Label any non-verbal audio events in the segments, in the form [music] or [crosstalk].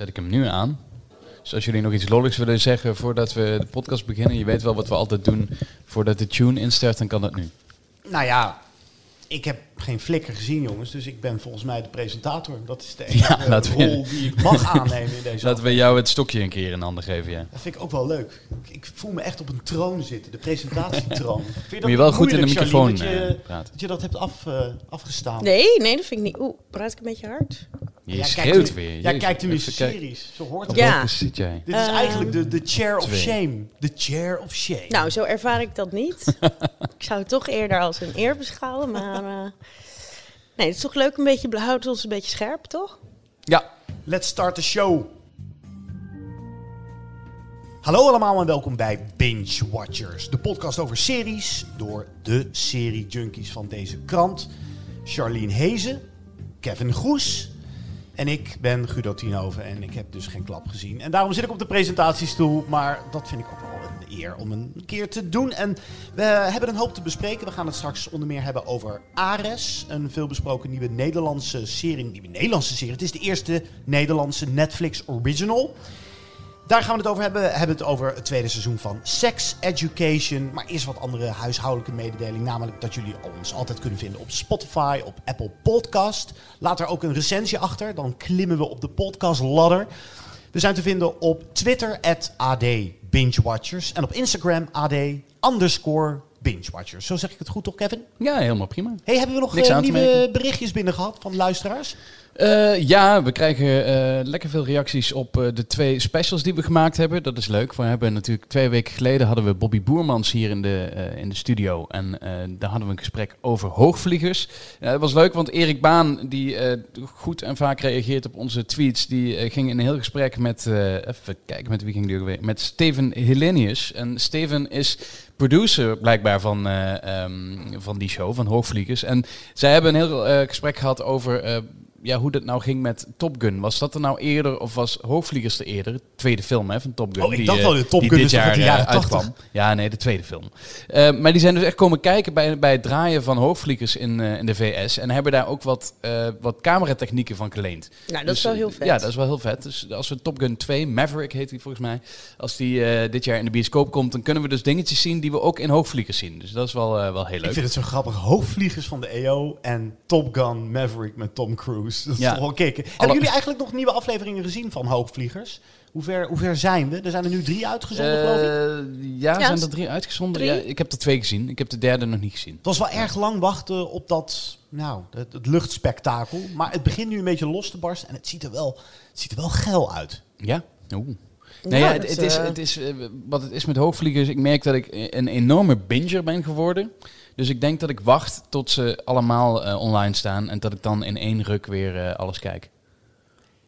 Zet ik hem nu aan. Dus als jullie nog iets lolligs willen zeggen voordat we de podcast beginnen, je weet wel wat we altijd doen voordat de tune instart, dan kan dat nu. Nou ja, ik heb geen flikker gezien, jongens. Dus ik ben volgens mij de presentator. Dat is de enige Ja, we- rol die ik mag aannemen in deze [laughs] Laten we jou het stokje een keer in handen geven, ja. Dat vind ik ook wel leuk. Ik, ik voel me echt op een troon zitten, de presentatietroon. [laughs] Vind je dat Moet je wel goed in de microfoon dat, eh, je, praten. dat je dat hebt af, eh, afgestaan? Nee, nee, dat vind ik niet. Oeh, praat ik een beetje hard? Je Jij schreeuwt kijkt nu- weer. Jij Jezus, kijkt nu series. Zo hoort Op het. Ja. welke zit jij? Dit is Eh, eigenlijk de, de chair of twee. shame. De chair of shame. Nou, zo ervaar ik dat niet. [laughs] ik zou het toch eerder als een eer beschouwen, maar... eh, nee, het is toch leuk een beetje, houdt ons een beetje scherp, toch? Ja, Let's start the show. Hallo allemaal en welkom bij Binge Watchers, de podcast over series door de serie junkies van deze krant. Charlene Hezen, Kevin Groes en ik ben Guido Tienhoven en ik heb dus geen klap gezien. En daarom zit ik op de presentatiestoel, maar dat vind ik ook wel een eer om een keer te doen. En we hebben een hoop te bespreken. We gaan het straks onder meer hebben over Ares, een veelbesproken nieuwe Nederlandse serie. Nieuwe Nederlandse serie. Het is de eerste Nederlandse Netflix original. Daar gaan we het over hebben. We hebben het over het tweede seizoen van Sex Education. Maar eerst wat andere huishoudelijke mededeling. Namelijk dat jullie ons altijd kunnen vinden op Spotify, op Apple Podcast. Laat er ook een recensie achter. Dan klimmen we op de podcast ladder. We zijn te vinden op Twitter, AD Bingewatchers. En op Instagram, AD Bingewatchers. Zo zeg ik het goed toch, Kevin? ja, helemaal prima. Hey, hebben we nog te nieuwe berichtjes binnen gehad van luisteraars? Eh, ja, we krijgen eh, lekker veel reacties op de twee specials die we gemaakt hebben. Dat is leuk. We hebben natuurlijk twee weken geleden hadden we Bobby Boermans hier in de, in de studio. En daar hadden we een gesprek over hoogvliegers. Dat was leuk, want Erik Baan, die goed en vaak reageert op onze tweets, die ging in een heel gesprek met, even kijken met wie ging die ook weer, met Steven Helenius. En Steven is producer blijkbaar van, eh, ehm, van die show, van Hoogvliegers. En zij hebben een heel eh, gesprek gehad over eh, ja, hoe dat nou ging met Top Gun. Was dat er nou eerder of was Hoogvliegers er eerder? Tweede film hè, van Top Gun. Oh, ik die, dacht eh, al, de Top die Gun dit jaar de eh, jaren 80? uitkwam. Ja, nee, de tweede film. Eh, maar die zijn dus echt komen kijken bij, bij het draaien van Hoogvliegers in, eh, in de VS. En hebben daar ook wat, eh, wat cameratechnieken van geleend. Nou, dat Dus, is wel eh, heel vet. Ja, dat is wel heel vet. Dus als we Top Gun 2, Maverick heet die volgens mij, als die eh, dit jaar in de bioscoop komt, dan kunnen we dus dingetjes zien die we ook in Hoogvliegers zien. Dus dat is wel, eh, wel heel Ik leuk. vind het zo grappig. Hoogvliegers van de EO en Top Gun Maverick met Tom Cruise. Dat is Ja. toch wel kicken. Hebben jullie eigenlijk nog nieuwe afleveringen gezien van Hoogvliegers? Hoe ver, hoe ver zijn we? Er zijn er nu drie uitgezonden, geloof ik. Eh, ja, Ja, zijn er drie uitgezonden? drie? Ja, ik heb er twee gezien. Ik heb de derde nog niet gezien. Het was wel erg lang wachten op dat, nou, het, het luchtspektakel. Maar het begint nu een beetje los te barsten en het ziet er wel, het ziet er wel geil uit. Ja? Oeh. Nee, ja, het, het is, eh, het is, eh, wat het is met hoogvliegers, ik merk dat ik een enorme binger ben geworden. Dus ik denk dat ik wacht tot ze allemaal eh, online staan en dat ik dan in één ruk weer eh, alles kijk.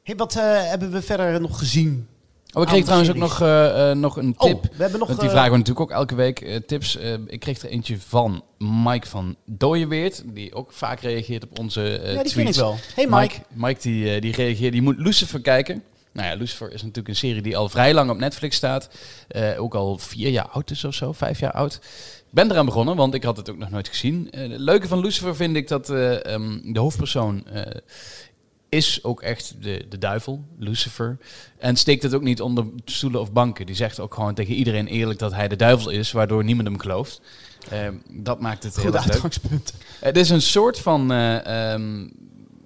Hey, wat eh, hebben we verder nog gezien? Oh, ik kreeg trouwens ook nog, nog een tip. Oh, we hebben nog... Want die vragen we natuurlijk ook elke week tips. Ik kreeg er eentje van Mike van Dooyeweert, die ook vaak reageert op onze ja, die tweets. ken ik wel. Hey Mike. Mike, Mike die, die reageert, die moet Lucifer kijken. Nou ja, Lucifer is natuurlijk een serie die al vrij lang op Netflix staat. Ook al vier jaar oud is of zo, vijf jaar oud. Ik ben eraan begonnen, want ik had het ook nog nooit gezien. Eh, het leuke van Lucifer vind ik dat eh, ehm, de hoofdpersoon eh, is ook echt de, de duivel, Lucifer. En steekt het ook niet onder stoelen of banken. Die zegt ook gewoon tegen iedereen eerlijk dat hij de duivel is, waardoor niemand hem gelooft. Eh, dat maakt het heel erg leuk. Het is een soort van eh, ehm,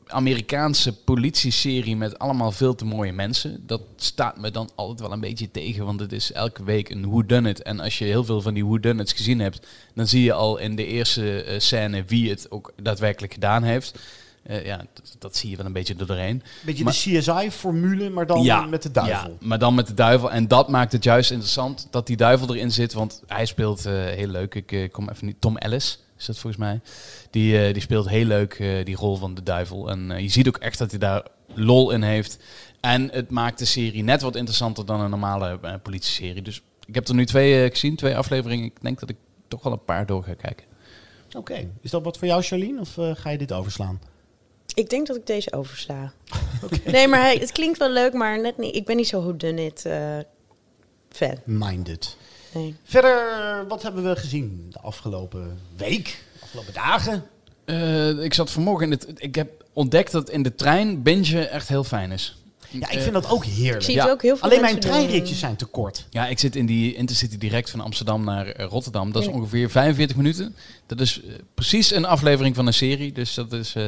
Amerikaanse politieserie met allemaal veel te mooie mensen. Dat staat me dan altijd wel een beetje tegen, want het is elke week een whodunit. En als je heel veel van die whodunits gezien hebt, dan zie je al in de eerste eh, scène wie het ook daadwerkelijk gedaan heeft. Eh, ja, dat, dat zie je wel een beetje er doorheen. Beetje Maar- de CSI-formule, maar dan met de duivel. Ja, maar dan met de duivel. En dat maakt het juist interessant dat die duivel erin zit. Want hij speelt eh, heel leuk. Ik kom even niet. Tom Ellis is dat volgens mij. Die, eh, die speelt heel leuk eh, die rol van de duivel. En eh, je ziet ook echt dat hij daar lol in heeft. En het maakt de serie net wat interessanter dan een normale eh, politieserie. Dus ik heb er nu twee eh, gezien, twee afleveringen. Ik denk dat ik toch wel een paar door ga kijken. Oké. Is dat wat voor jou, Charlene? Of ga je dit overslaan? Ik denk dat ik deze oversla. [laughs] Nee, maar hij, het klinkt wel leuk, maar net niet. Ik ben niet zo whodunit eh fan. Minded. Nee. Verder, wat hebben we gezien de afgelopen week? Afgelopen dagen? Eh, ik zat vanmorgen in het. Ik heb ontdekt dat in de trein bingen echt heel fijn is. Ja, ik vind dat ook heerlijk. Ik zie Ja. ook heel veel Alleen mijn doen. treinritjes zijn te kort. Ja, ik zit in die Intercity direct van Amsterdam naar eh, Rotterdam. Dat is Ja. ongeveer 45 minuten. Dat is eh, precies een aflevering van een serie. Dus dat is eh,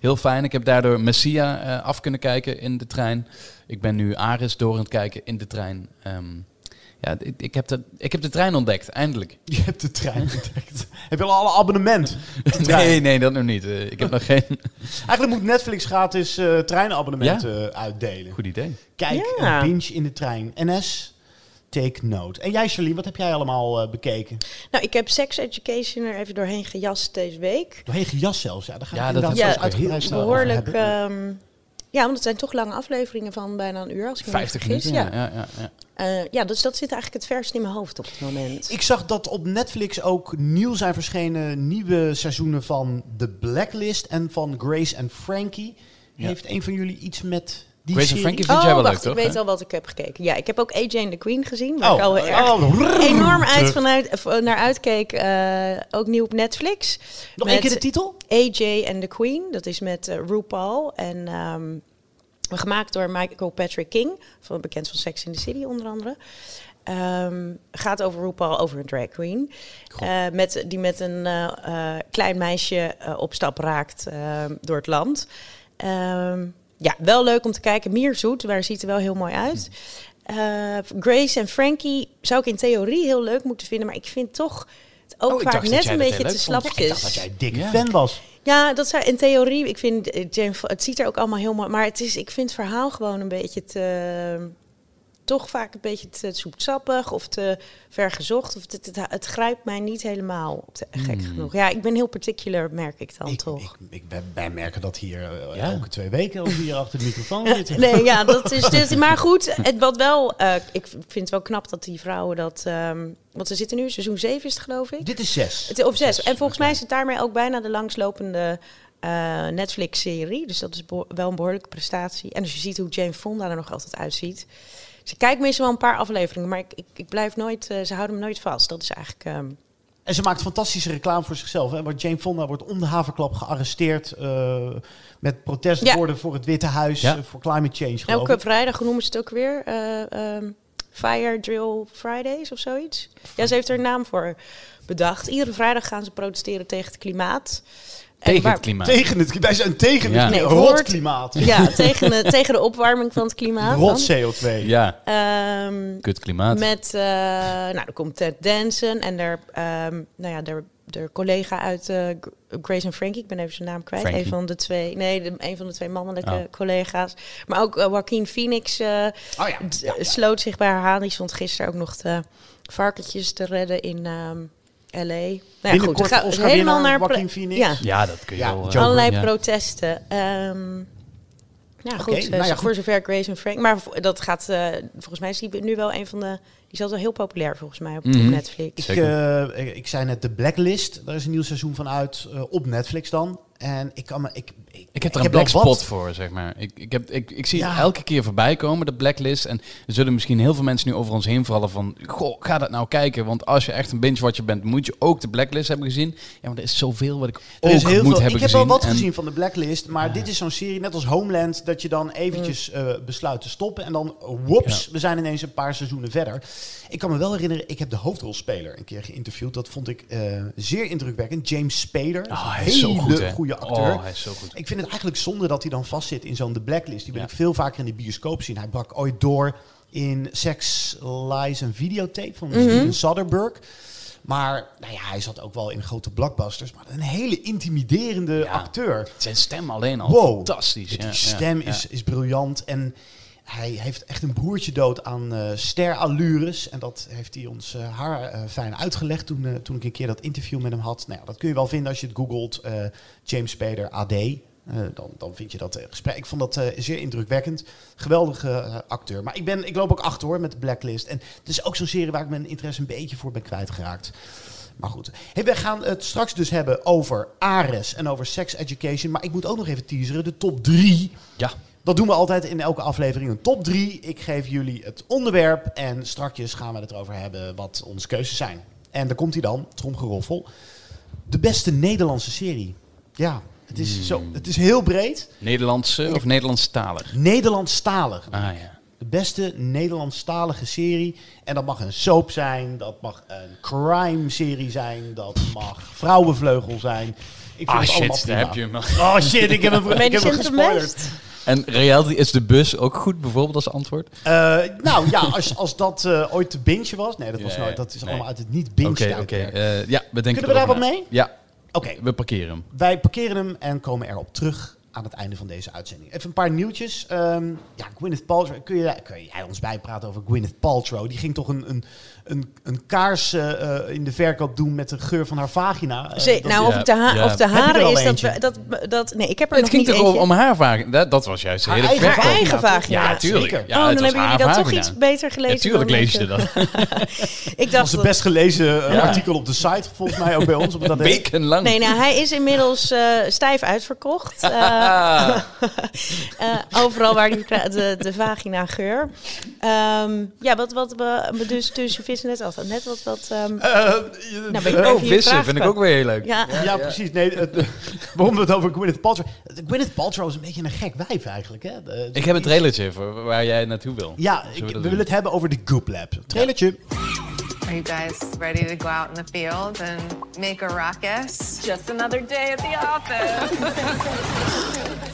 heel fijn. Ik heb daardoor Messia eh, af kunnen kijken in de trein. Ik ben nu Aris door aan het kijken in de trein. Ehm, ja, ik, ik, heb de, ik heb de trein ontdekt, eindelijk. [laughs] Je hebt de trein ontdekt. [laughs] Heb je al alle abonnement? [laughs] De trein. Nee, nee, dat nog niet. Eh, ik heb nog geen Eigenlijk moet Netflix gratis eh treinabonnementen eh, uitdelen. goed idee. Kijk, Ja. een binge in de trein. NS, take note. En jij, Charlene, wat heb jij allemaal bekeken? Nou, ik heb Sex Education er even doorheen gejast deze week. Doorheen gejast zelfs. Ja, daar gaan Ja, we dat heel over Behoorlijk. Ja, want het zijn toch lange afleveringen van bijna een uur, als ik me niet 50 vergis. minuten, ja. Ja. ja, ja. Eh, ja, dus dat zit eigenlijk het verst in mijn hoofd op het moment. Ik zag dat op Netflix ook nieuw zijn verschenen nieuwe seizoenen van The Blacklist en van Grace and Frankie. Ja. Heeft een van jullie iets met die Grace? Frankie vind jij wel wacht, leuk, toch? ik weet al wat ik heb gekeken. Ja, ik heb ook AJ and the Queen gezien, waar Oh, ik al oh, enorm uit vanuit, of, naar uitkeek. eh, ook nieuw op Netflix. Nog één keer de titel? AJ and the Queen, dat is met eh, RuPaul. En ehm, gemaakt door Michael Patrick King, van bekend van Sex in the City onder andere. Ehm, gaat over RuPaul, over een drag queen. Eh, met, die met een eh, eh, klein meisje eh, op stap raakt ehm, door het land. Ehm, ja, wel leuk om te kijken. Meer zoet, maar ziet er wel heel mooi uit. Eh, Grace en Frankie zou ik in theorie heel leuk moeten vinden. Maar ik vind toch het ook Oh, vaak net een dat beetje heel te slapjes. Ik dacht dat jij een dikke Ja. fan was. Ja, dat zou in theorie. Ik vind eh, het ziet er ook allemaal heel mooi, maar het is, ik vind het verhaal gewoon een beetje te, toch vaak een beetje te zoetsappig of te vergezocht. Of het, het, het grijpt mij niet helemaal op de, gek Hmm. genoeg. Ja, ik ben heel particular, merk ik dan Ik, toch. ik, ik, wij- wij merken dat hier eh, Ja. elke twee weken we hier achter de microfoon zitten. Nee, ja, dat is [laughs] dit. Maar goed, het, wat wel, eh, ik vind het wel knap dat die vrouwen dat. ehm want ze zitten nu, seizoen 7 is het geloof ik. Dit is zes. Het, of zes. En volgens mij is het daarmee ook bijna de langslopende eh, Netflix-serie. Dus dat is wel een behoorlijke prestatie. En als je ziet hoe Jane Fonda er nog altijd uitziet. Ze kijkt meestal wel een paar afleveringen, maar ik, ik, ik blijf nooit, eh, ze houden me nooit vast. Dat is eigenlijk. ehm, En ze maakt fantastische reclame voor zichzelf. Hè? Want Jane Fonda wordt om de haverklap gearresteerd eh, met protestborden voor het Witte Huis Ja. eh, voor climate change. Geloof elke ik. vrijdag noemen ze het ook weer. Eh, ehm, Fire Drill Fridays of zoiets. Ja, ze heeft er een naam voor bedacht. Iedere vrijdag gaan ze protesteren tegen het klimaat. En Tegen waar- het klimaat. Tegen het, wij zijn tegen Ja. het Nee, rot klimaat. Ja, tegen de, tegen de opwarming van het klimaat. Rot dan. CO2. Ja, Ehm, kut klimaat. Met, eh, nou, er komt Ted Danson en er, ehm, nou ja, er, er collega uit eh, G- Grace en Frankie, ik ben even zijn naam kwijt, Frankie. een van de twee, nee, de, een van de twee mannelijke Oh. collega's. Maar ook eh, Joaquin Phoenix eh, Oh ja. d- ja, ja. sloot zich bij haar aan. Die stond gisteren ook nog de varkentjes te redden in ehm LA. Nou ja, goed, Binnenkort ga- Oscar helemaal naar Joaquin Phoenix. Ja, ja, dat kun je Ja, wel. eh, Joker, allerlei ja. protesten. Ehm ja, goed. eh, nou ja, voor goed. zover Grace en Frank. Maar dat gaat, eh, volgens mij is die nu wel een van de... Is altijd wel heel populair volgens mij op, op Mhm. Netflix. Ik, eh, ik, ik zei net de Blacklist. Daar is een nieuw seizoen van uit eh, op Netflix dan. En ik kan me... Ik, ik, Ik heb er ik een black wat. spot voor, zeg maar. Ik, ik, heb, ik, ik zie Ja. elke keer voorbij komen, de blacklist. En er zullen misschien heel veel mensen nu over ons heen vallen van... Goh, ga dat nou kijken. Want als je echt een binge-watcher bent, moet je ook de blacklist hebben gezien. Ja, maar er is zoveel wat ik Er ook is heel moet veel, hebben ik heb gezien. wel wat En- gezien van de Blacklist, maar dit is zo'n serie, net als Homeland, dat je dan eventjes Mm. eh, besluit te stoppen en dan, woeps, we zijn ineens een paar seizoenen verder. Ik kan me wel herinneren, ik heb de hoofdrolspeler een keer geïnterviewd. Dat vond ik eh, zeer indrukwekkend. James Spader, Oh, een hij is zo hele goed, goede acteur. Oh, hij is zo goed. Ik vind het eigenlijk zonde dat hij dan vastzit in zo'n The Blacklist. Die wil Ja. ik veel vaker in de bioscoop zien. Hij brak ooit door in Sex, Lies en Videotape van Mhm. Steven Soderbergh. Maar nou ja, hij zat ook wel in grote blockbusters. Maar een hele intimiderende Ja. acteur. Zijn stem alleen al Wow. fantastisch. Die ja, stem ja, Is, is briljant. En hij heeft echt een broertje dood aan eh sterallures. En dat heeft hij ons eh, haar eh, fijn uitgelegd toen, toen ik een keer dat interview met hem had. Nou dat kun je wel vinden als je het googelt. James Spader AD. Dan, dan vind je dat gesprek. Ik vond dat zeer indrukwekkend. Geweldige acteur. Maar ik, ben, ik loop ook achter hoor met de Blacklist. En het is ook zo'n serie waar ik mijn interesse een beetje voor ben kwijtgeraakt. Maar goed. We gaan het straks dus hebben over Ares en over sex education. Maar ik moet ook nog even teaseren. De top drie. Ja. Dat doen we altijd in elke aflevering. Een top drie. Ik geef jullie het onderwerp. En strakjes gaan we het erover hebben wat onze keuzes zijn. En daar komt hij dan, tromgeroffel. De beste Nederlandse serie. Ja, Het is, zo, het is heel breed. Nederlandse of Nederlandstalig? Nederlandstalig. Ah ja. De beste Nederlandstalige serie. En dat mag een soap zijn, dat mag een crime-serie zijn, dat mag Vrouwenvleugel zijn. Ik vind Ah het allemaal shit, daar heb je hem. Oh shit, ik heb hem, [laughs] ik je heb hem gespoilerd. En reality is de bus ook goed bijvoorbeeld als antwoord? Eh, nou ja, als, als dat eh, ooit te binge was. Nee, dat was nooit. Dat is nee. allemaal uit het niet binge Oké, oké. Eh, ja, we denken Kunnen we daar wat mee? Ja, Oké, we parkeren hem. wij parkeren hem en komen erop terug aan het einde van deze uitzending. Even een paar nieuwtjes. Ehm, ja, Gwyneth Paltrow. Kun, je, kun jij ons bijpraten over Gwyneth Paltrow? Die ging toch een, een, een, een kaars eh, eh, in de verkoop doen met de geur van haar vagina. Eh, Zee, dat- nou, of, ja, het de, ha- ja. of de haren is, dat, we, dat, dat... Nee, ik heb er Het nog ging niet toch om, eentje. om haar vagina? Dat, dat was juist de Haar hele eigen vraag. Haar eigen toch? vagina. Ja, tuurlijk. zeker. Ja, oh, het dan was hebben jullie dat toch iets beter gelezen. Ja, tuurlijk dan lees je dat. [laughs] Ik Dat dacht was de dat- best gelezen Ja. artikel op de site, volgens mij ook bij ons. Op dat [laughs] Wekenlang. Nee, nou, hij is inmiddels eh, stijf uitverkocht. [laughs] Eh, [laughs] Ah. eh, overal waar kra- de, de vagina geur. Ehm, ja, wat, wat we dus, dus je vis net af. Net wat, wat ehm, Eh, je- Nou, ben ik eh, even Oh, vissen vind ik ook weer heel leuk. ja, ja, precies. Nee, het, eh, waarom we het over Gwyneth Paltrow... Gwyneth Paltrow is een beetje een gek wijf eigenlijk. Hè? De- Ik heb een trailertje voor waar jij naartoe wil. Ja, ik, we willen het hebben over de Goop Lab. Trailertje. Are you guys ready to go out in the field and make a ruckus? Just another day at the office.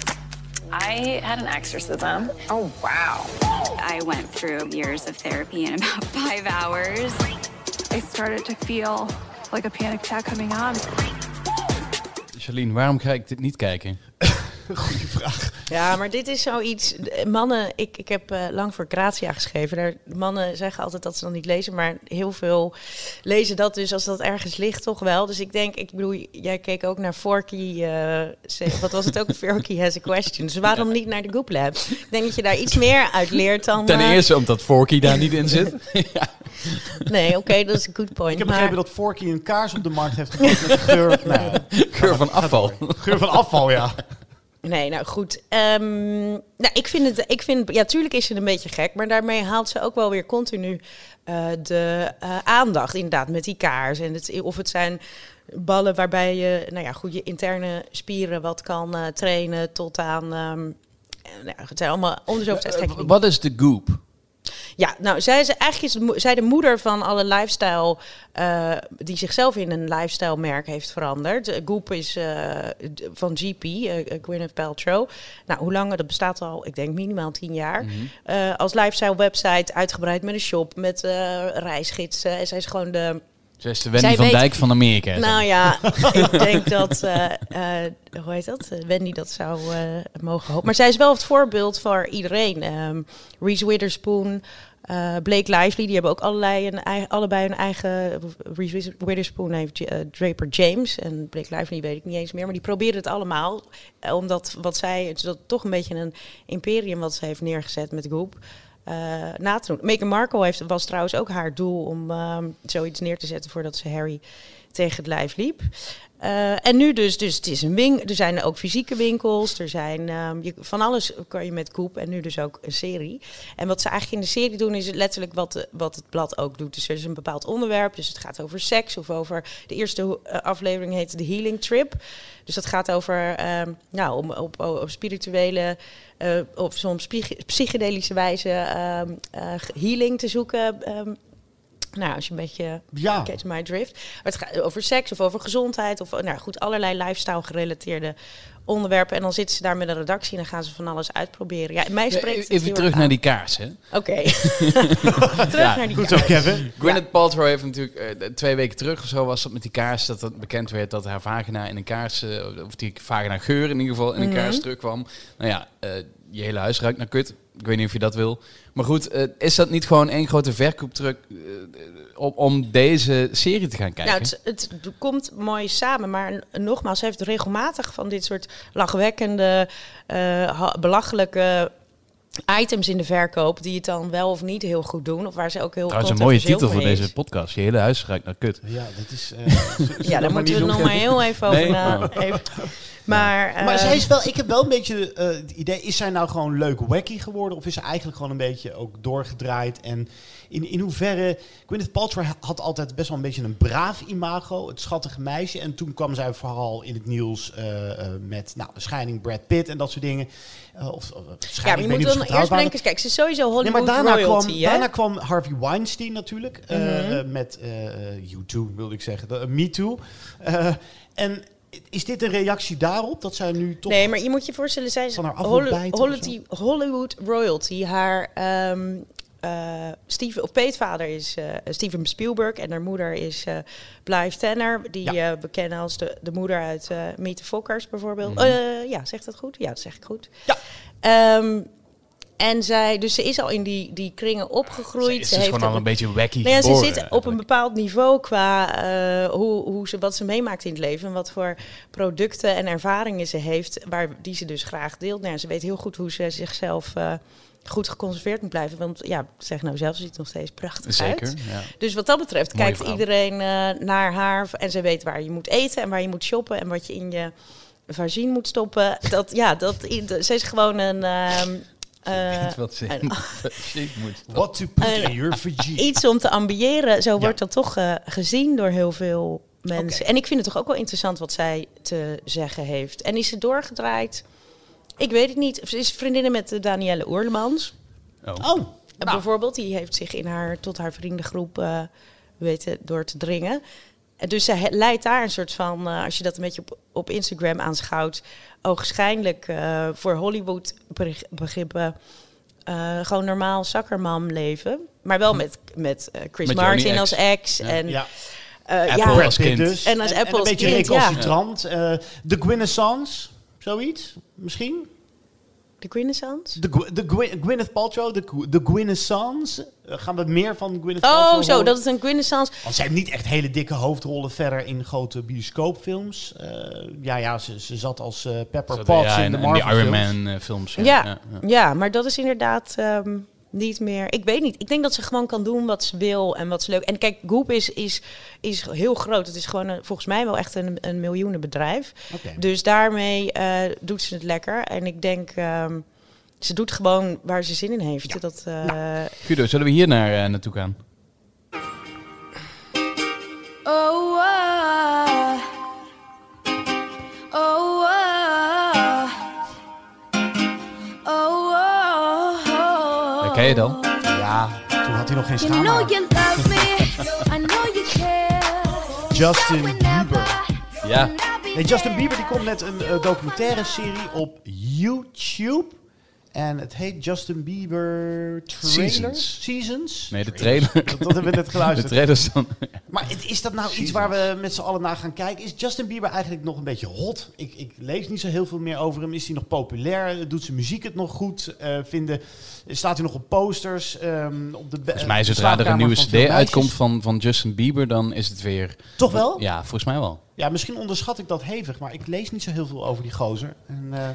[laughs] I had an exorcism. Oh, wow. I went through years of therapy in about [laughs] five hours. I started to feel like a panic attack coming on. Charlene, waarom ga ik dit niet kijken? [laughs] [laughs] Goeie vraag. ja, maar dit is zoiets. Mannen, ik, ik heb eh, lang voor Grazia geschreven. Daar, mannen zeggen altijd dat ze dan niet lezen, maar heel veel lezen dat dus als dat ergens ligt toch wel. Dus ik denk, ik bedoel, jij keek ook naar Forky. eh, wat was het ook? [laughs] Forky has a question. Dus waarom niet naar de Goop Lab? Ik denk dat je daar iets meer uit leert dan. Ten eh, eerste omdat Forky daar niet in zit. [laughs] Nee, oké, dat is een good point. Ik heb maar- begrepen dat Forky een kaars op de markt heeft gebracht met geur, nou, Geur van afval. geur van afval, ja. Nee, nou goed. Ehm, nou, ik vind het, ik vind, ja, tuurlijk is ze een beetje gek, maar daarmee haalt ze ook wel weer continu eh, de eh, aandacht, inderdaad, met die kaars. En het, of het zijn ballen waarbij je, nou ja, goed, je interne spieren wat kan eh, trainen tot aan, ehm, eh, nou, het zijn allemaal dingen. Wat is de goop? Ja, nou, zij is eigenlijk is de zij de moeder van alle lifestyle eh, die zichzelf in een lifestyle merk heeft veranderd. Goop is eh, van GP, eh, Gwyneth Paltrow. Nou, hoe lang? Dat bestaat al, ik denk minimaal tien jaar. Eh, als lifestyle website, uitgebreid met een shop, met reisgidsen. En zij is gewoon de Zij is de Wendy Zij van weet- Dijk van Amerika. nou ja, [laughs] ik denk dat, eh, eh, hoe heet dat? Eh, Wendy dat zou mogen hopen. Maar zij is wel het voorbeeld voor iedereen. Ehm Reese Witherspoon, Blake Lively, die hebben ook allerlei een, ei- allebei een eigen... Reese Witherspoon heeft Draper James en Blake Lively weet ik niet eens meer. Maar die proberen het allemaal. omdat wat zij, het is dat toch een beetje een imperium wat ze heeft neergezet met Goop. Eh na te. Meghan Markle heeft, was trouwens ook haar doel om ehm, zoiets neer te zetten voordat ze Harry tegen het lijf liep. Eh, en nu dus, dus het is een wing. Er zijn ook fysieke winkels. Er zijn ehm, van alles kan je met Koep en nu dus ook een serie. En wat ze eigenlijk in de serie doen is letterlijk wat, de- wat het blad ook doet. Dus er is een bepaald onderwerp. Dus het gaat over seks of over de eerste eh, aflevering heet de Healing Trip. Dus dat gaat over ehm, nou, om op, op spirituele eh, of soms psych- psychedelische wijze ehm, eh, healing te zoeken. Nou, als je een beetje Ja. Catch My Drift. Maar het gaat over seks of over gezondheid of nou goed, allerlei lifestyle gerelateerde onderwerpen. En dan zitten ze daar met een redactie en dan gaan ze van alles uitproberen. Ja, mij spreekt Even terug aan. naar die kaars, hè? Oké. [laughs] terug Ja, naar die Goed kaart. zo, Kevin. Gwyneth Paltrow heeft natuurlijk eh, twee weken terug of zo was dat met die kaars dat het bekend werd dat haar vagina in een kaars, eh, of die vagina geur in ieder geval in een kaars terugkwam. Nou ja, eh, je hele huis ruikt naar kut. Ik weet niet of je dat wil. Maar goed, eh, is dat niet gewoon één grote verkooptruc eh, om, om deze serie te gaan kijken? Nou, het, het komt mooi samen, maar nogmaals, ze heeft regelmatig van dit soort lachwekkende, eh, belachelijke items in de verkoop die het dan wel of niet heel goed doen, of waar ze ook heel Trouwens, een mooie titel voor is. deze podcast. Je hele huis ruikt naar kut. Ja, dat is... eh, [laughs] we Ja, dat daar moeten we nog maar heel even over Nee? na. Even. Maar, Maar eh, zij is wel, ik heb wel een beetje eh, het idee, is zij nou gewoon leuk wacky geworden? Of is ze eigenlijk gewoon een beetje ook doorgedraaid? En in, in hoeverre, Gwyneth Paltrow had altijd best wel een beetje een braaf imago, het schattige meisje. En toen kwam zij vooral in het nieuws eh, eh, met, nou, de scheiding Brad Pitt en dat soort dingen. Of, ja, maar je moet ze eerst kijk, ze is sowieso Nee, Hollywood maar daarna royalty, kwam, hè? daarna kwam Harvey Weinstein natuurlijk. Mhm. met U2 wilde ik zeggen. Me Too. En is dit een reactie daarop? Dat zij nu toch... Nee, maar je moet je voorstellen, zij is Van haar Hollywood, Hollywood royalty. Haar ehm eh, Steven, of peetvader is eh, Steven Spielberg en haar moeder is eh Blythe Tanner. Die Ja. eh bekend als de, de moeder uit eh Meet the Fockers bijvoorbeeld. Mhm. Eh, ja, zegt dat goed? Ja, dat zeg ik goed. Ja. Ehm, en zij, dus ze is al in die, die kringen opgegroeid. Ze is dus heeft gewoon al een- beetje wacky nou ja, ze zit op een bepaald niveau qua eh, hoe, hoe ze, wat ze meemaakt in het leven. En wat voor producten en ervaringen ze heeft, waar, die ze dus graag deelt. Nou, ja, ze weet heel goed hoe ze zichzelf eh, goed geconserveerd moet blijven. Want ja, zeg nou zelf, ze ziet nog steeds prachtig Zeker, uit. ja. Dus wat dat betreft Mooie kijkt vrouw. iedereen eh, naar haar. En ze weet waar je moet eten en waar je moet shoppen. En wat je in je vagine moet stoppen. Dat, ja, dat, ze is gewoon een... ehm, eh, Weet wat ze een- in de shit moet. [laughs] What to put in your vagina. iets om te ambiëren. Zo Ja. wordt dat toch eh, gezien door heel veel mensen. En ik vind het toch ook wel interessant wat zij te zeggen heeft. En is ze doorgedraaid? Ik weet het niet. Ze is vriendinnen met eh, Danielle Oerlemans. Oh. Oh, En nou, Bijvoorbeeld, die heeft zich in haar, tot haar vriendengroep eh, weten door te dringen. En dus zij leidt daar een soort van, eh, als je dat een beetje op, op Instagram aanschouwt, ogenschijnlijk eh, voor Hollywood beg- begrippen eh, gewoon normaal zakkermam leven. Maar wel met, met eh, Chris Met Martin als ex. Ja. En, ja. eh, Apple ja, als kind. dus. En als Apple een als beetje kind, ja. recalcitrant. De Gwynnessance, zoiets misschien? De Renaissance. De, de Gwy- Gwyneth Paltrow, de, de. Eh, gaan we meer van Gwyneth Paltrow Oh, zo, horen? dat is een Renaissance. Want zij heeft niet echt hele dikke hoofdrollen verder in grote bioscoopfilms. Eh, ja, ja, ze, ze zat als eh, Pepper Potts ja, in de en Marvel die Iron. Man films. Ja, ja, ja. ja, maar dat is inderdaad ehm, niet meer. Ik weet niet. Ik denk dat ze gewoon kan doen wat ze wil en wat ze leuk. En kijk, Goop is, is, is heel groot. Het is gewoon een, volgens mij wel echt een, een miljoenenbedrijf. Dus daarmee eh, doet ze het lekker. En ik denk, ehm, ze doet gewoon waar ze zin in heeft. Ja. Dat, Nou. Guido, zullen we hier naar, eh, naartoe gaan? Oh, ah. oh, ken je dan? Ja, toen had hij nog geen You know schaamhaar. you love me, I know you care. Justin Bieber. Ja. Nee, Justin Bieber die komt met een eh, documentaire serie op YouTube. En het heet Justin Bieber Trailer? Seasons. Seasons? Nee, de trailer. Dat, dat hebben we net [laughs] De geluisterd. trailers dan. Maar is dat nou iets waar we met z'n allen naar gaan kijken? Is Justin Bieber eigenlijk nog een beetje hot? Ik, ik lees niet zo heel veel meer over hem. Is hij nog populair? Doet zijn muziek het nog goed? Eh, vinden, staat hij nog op posters? Ehm, op de Volgens mij, zodra er een nieuwe CD uitkomt van, van Justin Bieber, dan is het weer... Toch wel? Ja, volgens mij wel. Ja, misschien onderschat ik dat hevig, maar ik lees niet zo heel veel over die gozer. En, eh,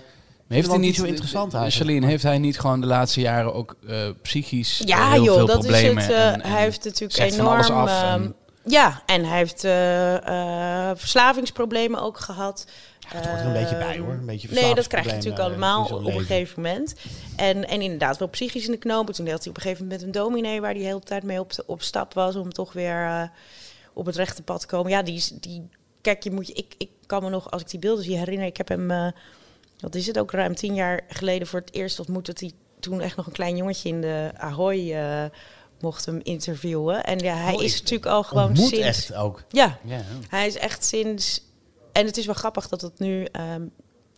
Heeft het hij niet niet zo interessant eigenlijk. Charlene, heeft hij niet gewoon de laatste jaren ook eh, psychisch eh, Ja, heel joh, veel dat is problemen? het. eh, en- en hij heeft natuurlijk enorm. alles af en- ehm, ja, en hij heeft eh, eh, verslavingsproblemen ook gehad. het hoort er een beetje bij, hoor. Een beetje Nee, dat krijg je natuurlijk allemaal eh, op een gegeven moment. En, en inderdaad wel psychisch in de knoop. Toen had hij op een gegeven moment met een dominee... waar hij de hele tijd mee op, op stap was... om toch weer eh, op het rechte pad te komen. Ja, die, is- die kijk, je moet je, ik, ik kan me nog, als ik die beelden zie herinneren... ik heb hem, eh, wat is het, ook ruim tien jaar geleden voor het eerst ontmoet... dat hij toen echt nog een klein jongetje in de Ahoy... eh, mocht hem interviewen. En ja, hij Oh, is natuurlijk al gewoon sinds... echt ook. Ja, Ja, hij is echt sinds. En het is wel grappig dat het nu. ehm,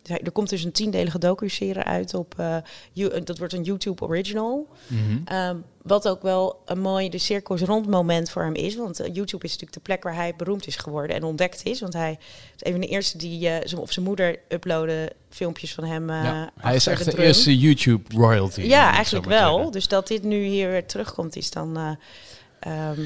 er komt dus een tiendelige docu-serie uit op. You- dat wordt een YouTube original. Mhm. Ehm, wat ook wel een mooi de cirkels rond moment voor hem is. Want eh, YouTube is natuurlijk de plek waar hij beroemd is geworden en ontdekt is. Want hij is een van de eerste die zijn of zijn moeder uploadde filmpjes van hem. Ja, hij is echt de eerste YouTube royalty. Ja, eigenlijk wel. zeggen. Dus dat dit nu hier weer terugkomt is dan. ehm,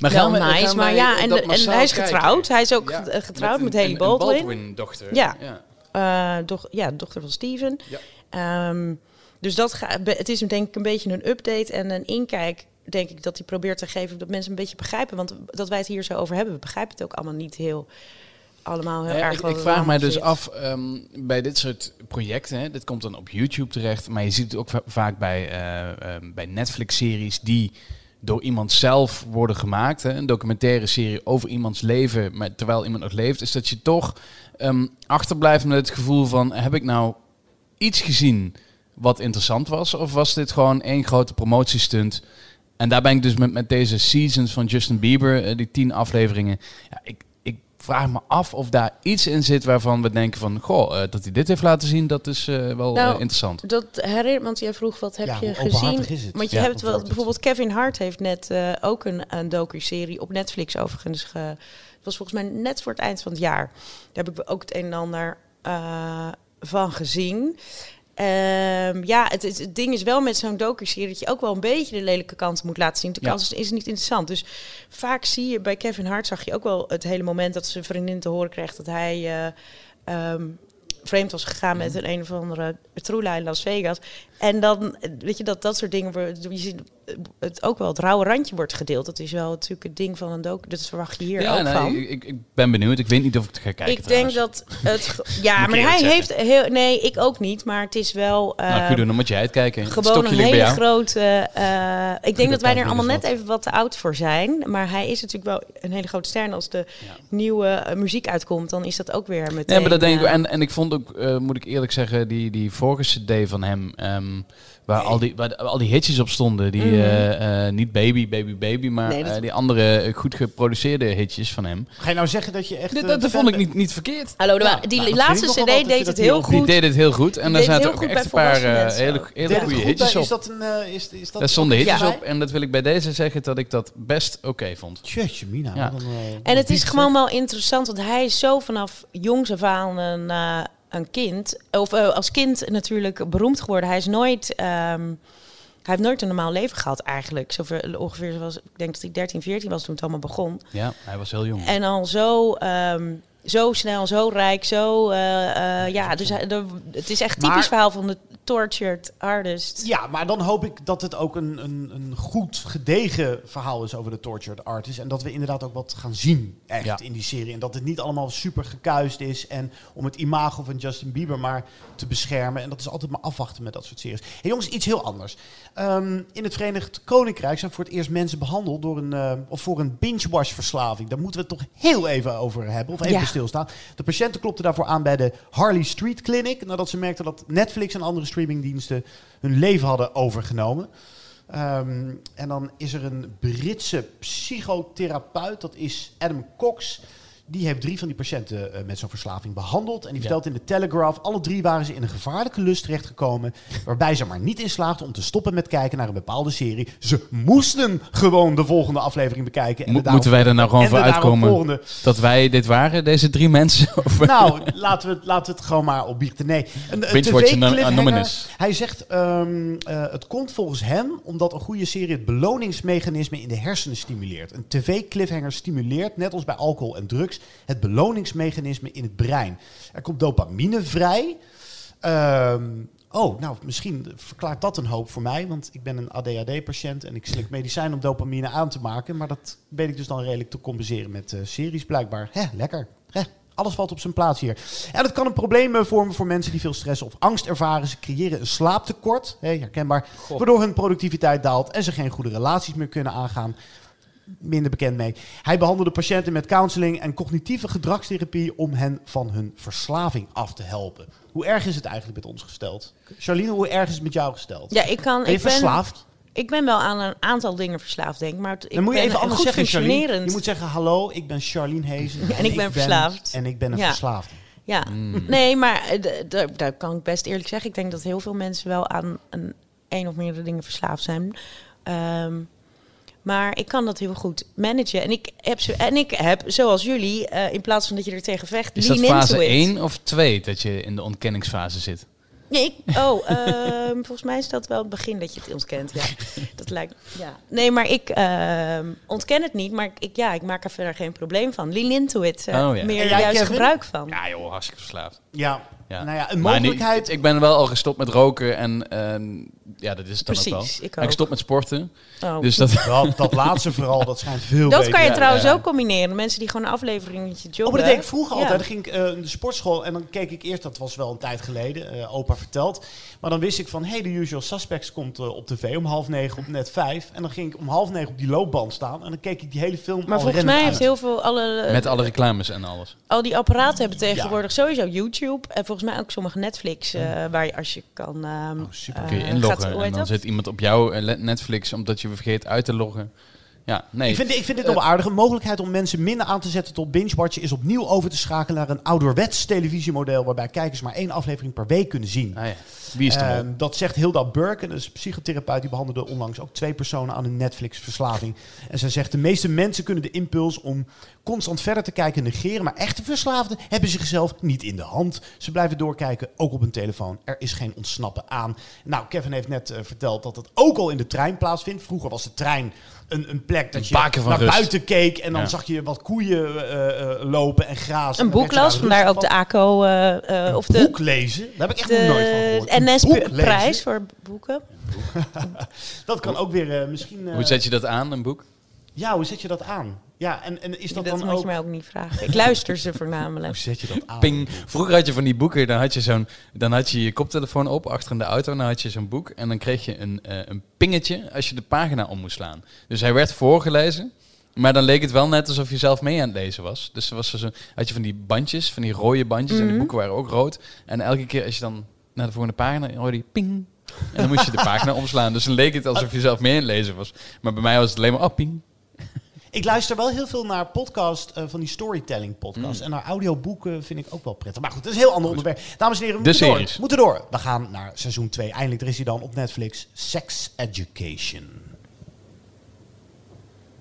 Maar wel nice, gaan maar ja, en, hij is kijken? getrouwd. Hij is ook Ja, getrouwd met, een- Haley Baldwin. Baldwin-dochter. Ja. ja. Eh, doch, ja, dochter van Steven. Ja. Ehm, dus dat ga, be- het is denk ik een beetje een update en een inkijk, denk ik, dat hij probeert te geven dat mensen een beetje begrijpen. Want dat wij het hier zo over hebben, we begrijpen het ook allemaal niet heel allemaal heel Ja, erg ik, ik vraag mij dus zit. af ehm, bij dit soort projecten. Hè, dit komt dan op YouTube terecht, maar je ziet het ook va- vaak bij, eh, ehm, bij Netflix-series die door iemand zelf worden gemaakt. Hè, een documentaire serie over iemands leven, maar terwijl iemand nog leeft, is dat je toch ehm, achterblijft met het gevoel van: heb ik nou iets gezien wat interessant was, of was dit gewoon één grote promotiestunt? En daar ben ik dus met, met deze seasons van Justin Bieber, eh, die tien afleveringen. Ja, ik, ik vraag me af of daar iets in zit waarvan we denken van... Goh, eh, dat hij dit heeft laten zien, dat is eh, wel Nou, interessant. Dat herinnert, want jij vroeg wat heb Ja, je gezien? openhartig is het? Want je Ja, hebt wel, bijvoorbeeld Kevin Hart heeft net eh, ook een, een docu-serie op Netflix overigens. Ge, het was volgens mij net voor het eind van het jaar. Daar heb ik ook het een en ander eh, van gezien. Ehm, ja, het, is- het ding is wel met zo'n docu-serie dat je ook wel een beetje de lelijke kant moet laten zien. De Ja. kans is, is niet interessant. Dus vaak zie je bij Kevin Hart zag je ook wel het hele moment dat zijn vriendin te horen kreeg dat hij eh, ehm, vreemd was gegaan met een een of andere troela in Las Vegas. En dan, weet je, dat dat soort dingen, je ziet het ook wel, het rauwe randje wordt gedeeld. Dat is wel natuurlijk het ding van een docu, dat verwacht je hier ja, ook nee, van. ik, ik, ben benieuwd. Ik weet niet of ik het ga kijken ik denk dat het. [laughs] Ja, maar hij heeft heel. Nee, ik ook niet. Maar het is wel. Nou, eh, goed doen, dan moet jij het kijken. Gewoon een hele grote. eh, ik denk dat wij er allemaal net even wat te oud voor zijn. Maar hij is natuurlijk wel een hele grote ster. En als de nieuwe eh, muziek uitkomt, dan is dat ook weer meteen. Nee, maar dat denk ik. En, en ik vond ook, eh, moet ik eerlijk zeggen, die, die vorige CD van hem. Ehm, waar, al die, waar al die hitjes op stonden. Die, Mhm. eh, eh, niet Baby, Baby, Baby. Maar Nee, dat- eh, die andere goed geproduceerde hitjes van hem. Ga je nou zeggen dat je echt... Dat, vond ik niet, niet verkeerd. Hallo, die nou, laatste CD deed het heel heel- Die goed. deed het heel goed. En daar zaten ook goed echt een paar hele, hele goede goed, hitjes op. Is dat een... is, is dat Daar stonden hitjes Ja. op. En dat wil ik bij deze zeggen dat ik dat best oké vond. Mina. Eh, En het is gewoon wel interessant, want hij is zo vanaf jongs af aan een, een kind. Of eh, als kind natuurlijk beroemd geworden. Hij is nooit. ehm, hij heeft nooit een normaal leven gehad eigenlijk. Zoveel, ongeveer zoals, ik denk dat hij 13, 14 was toen het allemaal begon. Ja, hij was heel jong. En al zo, ehm, zo snel, zo rijk, zo... eh, eh, ja, dus de- het is echt typisch Maar- verhaal van de tortured artist. Ja, maar dan hoop ik dat het ook een, een, een goed gedegen verhaal is over de tortured artist. En dat we inderdaad ook wat gaan zien echt Ja. in die serie. En dat het niet allemaal super gekuist is. En om het imago van Justin Bieber maar te beschermen. En dat is altijd maar afwachten met dat soort series. Hey, jongens, iets heel anders. Ehm, in het Verenigd Koninkrijk zijn voor het eerst mensen behandeld door een, eh, of voor een binge-watch verslaving. Daar moeten we het toch heel even over hebben. Of even Ja. De patiënten klopten daarvoor aan bij de Harley Street Clinic. Nadat ze merkten dat Netflix en andere streamingdiensten hun leven hadden overgenomen. Ehm, en dan is er een Britse psychotherapeut, dat is Adam Cox. Die heeft drie van die patiënten eh, met zo'n verslaving behandeld. En die Ja. vertelt in de Telegraph, alle drie waren ze in een gevaarlijke lust terechtgekomen. Waarbij ze maar niet in slaagden om te stoppen met kijken naar een bepaalde serie. Ze moesten gewoon de volgende aflevering bekijken. En Mo- moeten wij er nou gewoon voor uitkomen dat wij dit waren, deze drie mensen? [laughs] Of- nou, laten we, het- laten we het gewoon maar opbiechten. Nee, een, een. Anonymous. Hij zegt, ehm, eh, het komt volgens hem omdat een goede serie het beloningsmechanisme in de hersenen stimuleert. Een tv-cliffhanger stimuleert, net als bij alcohol en drugs, het beloningsmechanisme in het brein. Er komt dopamine vrij. Ehm, oh, nou, misschien verklaart dat een hoop voor mij, want ik ben een ADHD-patiënt en ik slik medicijn om dopamine aan te maken. Maar dat weet ik dus dan redelijk te compenseren met eh, series blijkbaar. Hè, lekker. Hè, alles valt op zijn plaats hier. En dat kan een probleem eh, vormen voor mensen die veel stress of angst ervaren. Ze creëren een slaaptekort, hè, herkenbaar, waardoor hun productiviteit daalt en ze geen goede relaties meer kunnen aangaan. Minder bekend mee. Hij behandelde patiënten met counseling en cognitieve gedragstherapie om hen van hun verslaving af te helpen. Hoe erg is het eigenlijk met ons gesteld? Charlene, hoe erg is het met jou gesteld? Ja, ik kan. ben je ik ben, verslaafd? Ik ben wel aan een aantal dingen verslaafd, denk ik. Maar het- ik Dan moet je ben even anders goed zeggen, Charlene. functionerend. Je moet zeggen, hallo, ik ben Charlene Hezen. [laughs] En ik ben verslaafd. En ik ben een Ja. verslaafde. Ja, nee, maar eh, daar kan ik best eerlijk zeggen. Ik denk dat heel veel mensen wel aan een, een of meerdere dingen verslaafd zijn. Ehm, maar ik kan dat heel goed managen. En ik heb, zo, en ik heb zoals jullie, eh, in plaats van dat je er tegen vecht, Is dat lean fase into it. 1 of 2 dat je in de ontkenningsfase zit? Nee, ik, oh, [laughs] ehm, volgens mij is dat wel het begin dat je het ontkent. Ja, [laughs] dat lijkt. Ja. Nee, maar ik ehm, ontken het niet, maar ik, ja, ik maak er verder geen probleem van. Lean into it. eh, Oh, ja. Meer En jij, juist gebruik van. Ja joh, hartstikke verslaafd. Ja, Ja. Nou ja, een mogelijkheid... ik ben wel al gestopt met roken en ehm, ja, dat is het dan ook Precies, wel. ik ook. gestopt met sporten. Oh. Dus dat, dat, dat laatste vooral, dat schijnt veel Dat beter. kan je trouwens ja. ook combineren. Mensen die gewoon een afleveringetje joggen. Oh, maar dat deed ik vroeger Ja. altijd. Dan ging ik eh, in de sportschool en dan keek ik eerst, dat was wel een tijd geleden, eh, opa verteld. Maar dan wist ik van, hey, de Usual Suspects komt eh, op tv om half negen op net vijf. En dan ging ik om half negen op die loopband staan en dan keek ik die hele film Maar al volgens mij heeft uit. heel veel alle, met alle reclames en alles. al die apparaten hebben tegenwoordig sowieso YouTube en volgens mij ook sommige Netflix eh, waar je als je kan. ehm, Oh, super. eh, Kun je inloggen en dan dat? zit iemand op jouw eh, Netflix omdat je vergeet uit te loggen. Ja, nee. Ik vind, ik vind dit nog wel aardig. Een mogelijkheid om mensen minder aan te zetten tot binge-watchen is opnieuw over te schakelen naar een ouderwets televisiemodel waarbij kijkers maar één aflevering per week kunnen zien. Ah, ja. Wie is? Ehm, dat zegt Hilda Burke, een psychotherapeut. Die behandelde onlangs ook twee personen aan een Netflix-verslaving. En zij zegt, de meeste mensen kunnen de impuls om constant verder te kijken negeren. Maar echte verslaafden hebben zichzelf niet in de hand. Ze blijven doorkijken, ook op hun telefoon. Er is geen ontsnappen aan. Nou, Kevin heeft net eh, verteld dat het ook al in de trein plaatsvindt. Vroeger was de trein een, een plek dat Een je naar rust. buiten keek. En dan Ja. zag je wat koeien eh, eh, lopen en grazen. Een boek las, daar vandaar ook de. ACO eh, eh, of de, boek lezen, daar heb ik echt nog nooit van de gehoord. Een? NS-prijs voor boeken. [laughs] Dat kan ook weer eh, misschien... eh, Hoe zet je dat aan, een boek? Ja, hoe zet je dat aan? Ja, en, en is dat, Dat, dan moet ook... je mij ook niet vragen. Ik luister ze [laughs] voornamelijk. Hoe zet je dat aan? Ping. Vroeger had je van die boeken, dan had je, zo'n, dan had je je koptelefoon op achter in de auto. En dan had je zo'n boek. En dan kreeg je een, eh, een pingetje als je de pagina om moest slaan. Dus hij werd voorgelezen. Maar dan leek het wel net alsof je zelf mee aan het lezen was. Dus er was er zo, had je van die bandjes, van die rode bandjes. En Mhm. de boeken waren ook rood. En elke keer als je dan naar de volgende pagina hoorde je ping. En dan moest je de pagina [laughs] omslaan. Dus dan leek het alsof je zelf mee aan het lezen was. Maar bij mij was het alleen maar, oh, ping. Ik luister wel heel veel naar podcast, eh, van die storytelling podcast. Mm. En naar audioboeken vind ik ook wel prettig. Maar goed, dat is een heel ander onderwerp. Dames en heren, we moeten door. series. moeten door. We gaan naar seizoen 2. Eindelijk, er is hij dan op Netflix. Sex Education.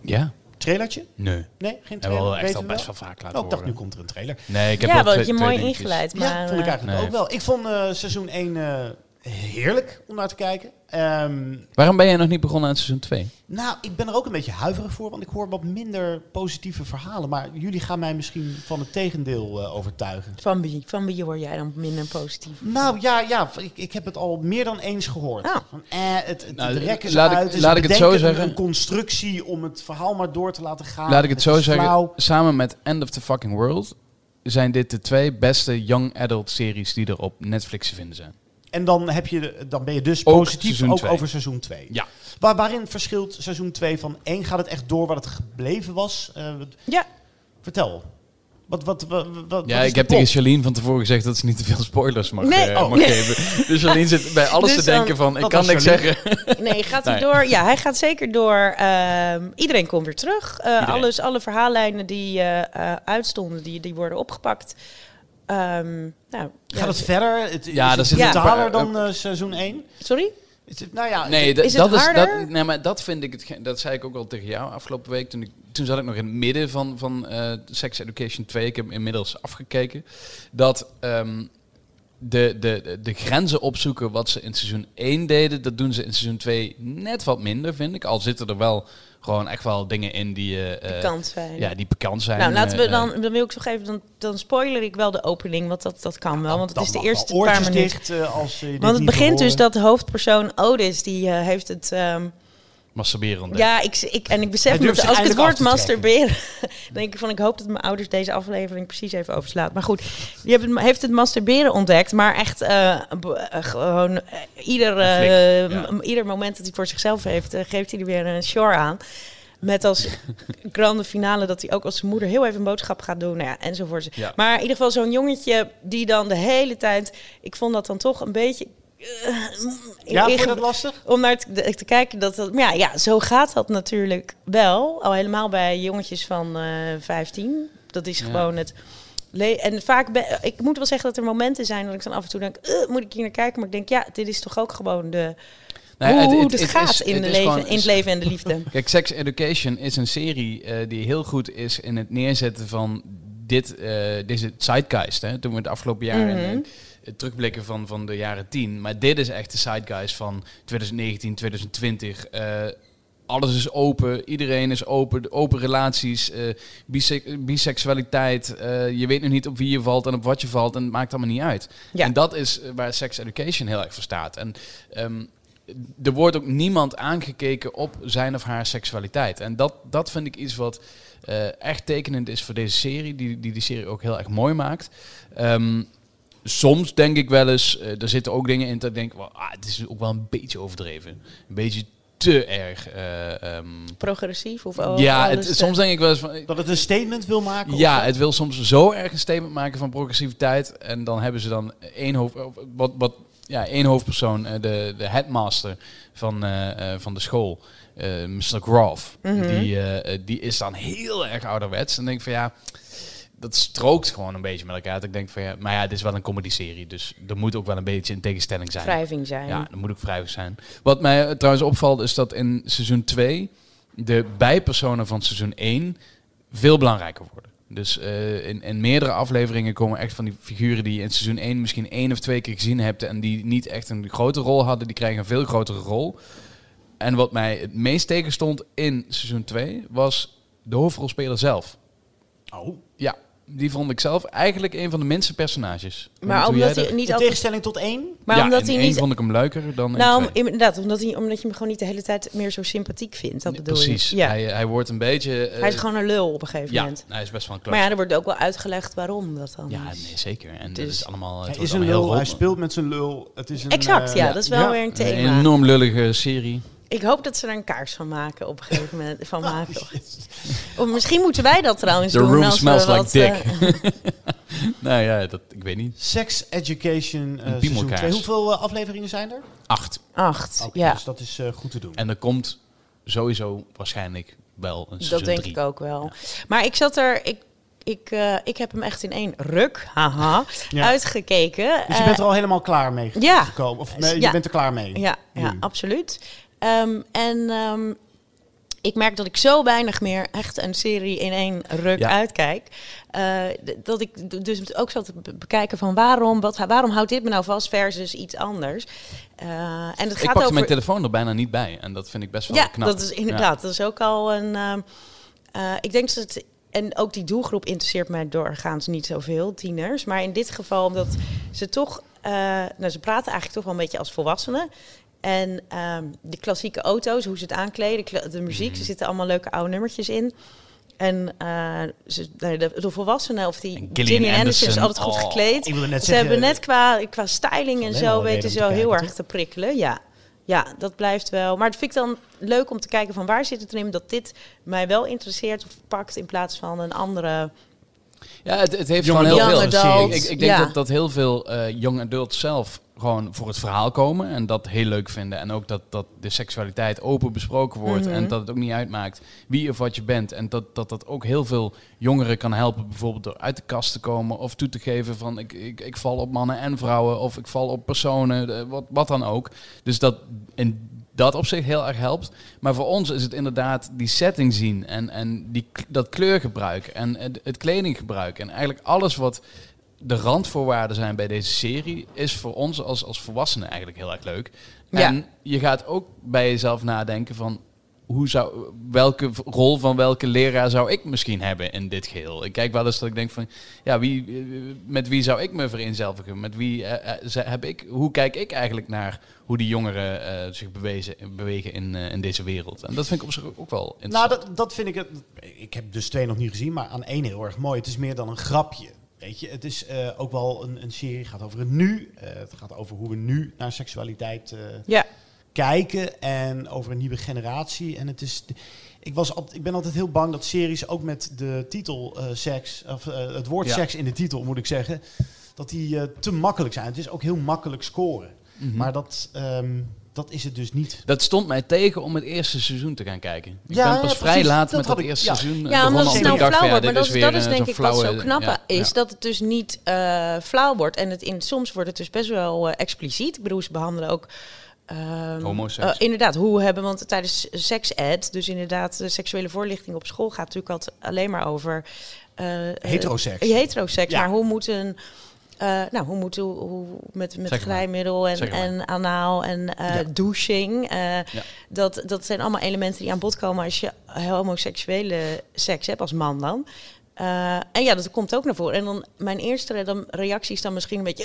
Ja? Trailertje? Nee. Nee, geen En trailer? wel echt Weten al we best wel vaak laten Oh, ik dacht, nu komt er een trailer. Nee, ik heb ja, wel wat twee- je twee mooi dingetjes. ingeleid. ja, Maar, vond ik eh, eigenlijk nee. ook wel. Ik vond eh, seizoen 1 eh, heerlijk om naar te kijken. Ehm, Waarom ben jij nog niet begonnen aan seizoen 2? Nou, ik ben er ook een beetje huiverig voor, want ik hoor wat minder positieve verhalen. Maar jullie gaan mij misschien van het tegendeel eh, overtuigen. van, wie, van wie hoor jij dan minder positief? Nou ja, ja ik, ik heb het al meer dan eens gehoord. Ah. Van, eh, het, het Nou, de rekken ze laat ik- uit. laat ik het zo zeggen. Een constructie om het verhaal maar door te laten gaan. Laat ik het zo zeggen. flauw. Samen met End of the Fucking World zijn dit de twee beste young adult series die er op Netflix te vinden zijn. En dan, heb je, dan ben je dus Ook positief ook twee. over seizoen 2. Ja. Waar, waarin verschilt seizoen 2 van 1? Gaat het echt door wat het gebleven was? Eh, Ja, vertel. Wat, wat, wat, wat, Ja, ik heb tegen Charlene van tevoren gezegd dat ze niet te veel spoilers mag, Nee, oh. mag geven. Dus Charlene zit bij alles Dus te denken van, ik kan niks Charlene. zeggen. [laughs] nee, gaat hij Nee. door? Ja, hij gaat zeker door. Ehm, iedereen komt weer terug. Eh, alles, alle verhaallijnen die eh, eh, uitstonden, die, die worden opgepakt. Ehm, nou, Gaat het verder? Het, Ja, is daar het dan eh, seizoen 1? Sorry? Is het, nou ja, Nee, dat- Is het dat is harder? dat. Nee, maar dat vind ik het. Dat zei ik ook al tegen jou afgelopen week. Toen, ik, toen zat ik nog in het midden van, van eh, Sex Education 2. Ik heb inmiddels afgekeken. Dat ehm, de, de, de, de grenzen opzoeken wat ze in seizoen 1 deden, dat doen ze in seizoen 2 net wat minder, vind ik. Al zitten er wel gewoon echt wel dingen in die, Kant zijn. ja, die pikant zijn. Nou, laten we eh, dan, dan wil ik zo even, dan, dan spoiler ik wel de opening, want dat, dat kan wel, want het is de eerste paar minuten. dicht als je Want het begint dus dat de hoofdpersoon Otis, die heeft het... ehm, masturberen ontdekt. ja, ik, ik, en ik besef me, als ik het woord masturberen... dan [laughs] denk ik van, ik hoop dat mijn ouders deze aflevering precies even overslaat. Maar goed, die heeft het, heeft het masturberen ontdekt, maar echt eh, eh, gewoon eh, ieder, ja. ieder moment dat hij voor zichzelf heeft, geeft hij er weer een shore aan. Met als [laughs] grande finale dat hij ook als zijn moeder heel even een boodschap gaat doen. Nou ja, enzovoort. Ja. Maar in ieder geval zo'n jongetje die dan de hele tijd... Ik vond dat dan toch een beetje... eh, Ja, vond je dat lastig? om naar te, kijken dat dat... maar Ja, ja, zo gaat dat natuurlijk wel. Al helemaal bij jongetjes van eh 15. Dat is Ja. gewoon het... En vaak, ben, ik moet wel zeggen dat er momenten zijn dat ik dan af en toe denk, "Eh, moet ik hier naar kijken? Maar ik denk, ja, dit is toch ook gewoon de, hoe, het- hoe het- het, het gaat is- in, het de leven, gewoon- in het leven en de liefde. [laughs] Kijk, Sex Education is een serie die heel goed is in het neerzetten van dit, eh, deze zeitgeist. Hè? Toen we het afgelopen jaar Mhm. in het terugblikken van, van de jaren 10. Maar dit is echt de zeitgeist van 2019, 2020. eh, alles is open, iedereen is open, open relaties, bise- biseksualiteit. eh, je weet nog niet op wie je valt en op wat je valt en het maakt allemaal niet uit. Ja. En dat is waar sex education heel erg voor staat. En ehm, er wordt ook niemand aangekeken op zijn of haar seksualiteit. En dat, dat vind ik iets wat echt tekenend is voor deze serie, die die, die serie ook heel erg mooi maakt. Ehm, soms denk ik wel eens, eh, er zitten ook dingen in dat ik denk, well, ah, het is ook wel een beetje overdreven. Een beetje te erg. eh, ehm, Progressief of oh, ja, het, eh, soms denk ik wel eens van... Dat het een statement wil maken? Ja, het wil soms zo erg een statement maken van progressiviteit. En dan hebben ze dan één, hoofd, of wat, wat, ja, één hoofdpersoon, de, de headmaster van, eh, eh, van de school, eh, Mr. Groff. Mhm. die, die is dan heel erg ouderwets. En denk ik van ja, dat strookt gewoon een beetje met elkaar. Dat ik denk van ja, maar ja, dit is wel een comedy-serie. Dus er moet ook wel een beetje een tegenstelling zijn. wrijving zijn. Ja, dat moet ook wrijvig zijn. Wat mij eh, trouwens opvalt is dat in seizoen 2 de bijpersonen van seizoen 1 veel belangrijker worden. Dus eh, in, in meerdere afleveringen komen echt van die figuren die je in seizoen 1 misschien één of twee keer gezien hebt en die niet echt een grote rol hadden, die krijgen een veel grotere rol. En wat mij het meest tegenstond in seizoen 2 was de hoofdrolspeler zelf. Oh. Ja, die vond ik zelf eigenlijk een van de minste personages. Maar omdat hij niet In altijd... tegenstelling tot één? Maar ja, omdat in hij één niet... vond ik hem leuker dan Nou, inderdaad, omdat, hij, omdat je hem gewoon niet de hele tijd meer zo sympathiek vindt. Dat bedoel Precies. je. Ja. Hij, hij wordt een beetje... eh, hij is gewoon een lul op een gegeven Ja, moment. hij is best wel een Maar ja, er wordt ook wel uitgelegd waarom dat dan Ja, nee, zeker. En Dus- het is allemaal... Het Hij is een allemaal heel lul, hij speelt met zijn lul. Het is een, Exact, eh, ja, dat is wel weer een Een thema. enorm lullige serie. Ik hoop dat ze er een kaars van maken op een gegeven moment. Van [laughs] maken. Of misschien moeten wij dat trouwens The doen. room als we smells like wat, dick. eh, [laughs] nou ja, dat, ik weet niet. Sex Education Een seizoen piemelkaars. 2. Hoeveel eh, afleveringen zijn er? Acht. acht, Oké, ja. Dus dat is eh, goed te doen. En er komt seizoen waarschijnlijk wel een seizoen Dat denk drie. ik ook wel. Maar ik zat er... Ik, ik, eh, ik heb hem echt in één ruk, haha, Ja. uitgekeken. Dus je bent er al helemaal klaar mee ja. gekomen? Of nee, je Ja. bent er klaar mee? Ja, ja absoluut. Ehm, en ehm, ik merk dat ik zo weinig meer echt een serie in één ruk Ja. uitkijk. eh, dat ik dus ook zat te be- bekijken van waarom, wat, waarom houdt dit me nou vast versus iets anders. Eh, en het Ik gaat pakte over... mijn telefoon er bijna niet bij. En dat vind ik best wel Ja, knap. dat is inderdaad. Dat is ook al een. ehm, eh, ik denk dat het. En ook die doelgroep interesseert mij doorgaans niet zoveel, tieners. Maar in dit geval, omdat ze toch. nou, ze praten eigenlijk toch wel een beetje als volwassenen. En ehm de klassieke auto's, hoe ze het aankleden, de muziek, Mhm. er zitten allemaal leuke oude nummertjes in. En eh, ze, nou, de, de volwassenen, of die Gillian Anderson is altijd goed oh, gekleed. Ze zeggen, hebben net qua, qua styling en zo weten ze wel heel erg te prikkelen. Ja. ja, dat blijft wel. Maar het vind ik dan leuk om te kijken van waar zit het erin dat dit mij wel interesseert of pakt in plaats van een andere. Ja, het, het heeft Young gewoon heel veel. Ik, ik denk ja. dat, dat heel veel eh young adults zelf gewoon voor het verhaal komen en dat heel leuk vinden. En ook dat, dat de seksualiteit open besproken wordt Mhm. en dat het ook niet uitmaakt wie of wat je bent. En dat, dat dat ook heel veel jongeren kan helpen, bijvoorbeeld door uit de kast te komen of toe te geven van ik, ik, ik val op mannen en vrouwen of ik val op personen, eh, wat, wat dan ook. Dus dat in dat opzicht heel erg helpt. Maar voor ons is het inderdaad die setting zien en, en die, dat kleurgebruik en het, het kledinggebruik. En eigenlijk alles wat de randvoorwaarden zijn bij deze serie, is voor ons als, als volwassenen eigenlijk heel erg leuk. Ja. En je gaat ook bij jezelf nadenken van hoe zou, welke rol van welke leraar zou ik misschien hebben in dit geheel? Ik kijk wel eens dat ik denk van, ja, wie, eh, met wie zou ik me vereenzelvigen? Met wie eh, eh, heb ik, hoe kijk ik eigenlijk naar hoe die jongeren eh, zich bewezen, bewegen in, eh, in deze wereld? En dat vind ik op zich ook wel Nou, interessant. dat, dat vind ik het. Ik heb dus twee nog niet gezien, maar aan één heel erg mooi. Het is meer dan een grapje. Weet je, het is eh, ook wel een, een serie. Gaat over het nu. Eh, het gaat over hoe we nu naar seksualiteit eh, Ja, kijken en over een nieuwe generatie. En het is. Ik, was, al- ik ben altijd heel bang dat series ook met de titel eh, seks, of eh, het woord Ja. seks in de titel moet ik zeggen, dat die eh, te makkelijk zijn. Het is ook heel makkelijk scoren. Mhm. Maar dat, ehm, dat is het dus niet. Dat stond mij tegen om het eerste seizoen te gaan kijken. Ik Ja, ben pas ja, vrij laat Dat met dat ik- eerste ja. seizoen. ja omdat het snel van, flauw wordt. Maar dat, is dat is denk ik wat zo flauwe- knappe ja, is. ja. Dat het dus niet eh, flauw wordt. En het in, soms wordt het dus best wel expliciet. Ik bedoel, ze behandelen ook... ehm, Homoseks. eh, inderdaad, hoe hebben, want tijdens seks-ed, dus inderdaad, de seksuele voorlichting op school gaat natuurlijk altijd alleen maar over. eh, eh, Heteroseks. heteroseks. Ja. Maar hoe moet een eh, nou, hoe moet hoe, hoe met, met Zeg glijmiddel en, Zeg en anaal en eh, Ja. douching. eh, Ja. dat, dat zijn allemaal elementen die aan bod komen als je homoseksuele seks hebt, als man dan. Eh, en ja, dat komt ook naar voren. En dan mijn eerste re- dan, reactie is dan misschien een beetje,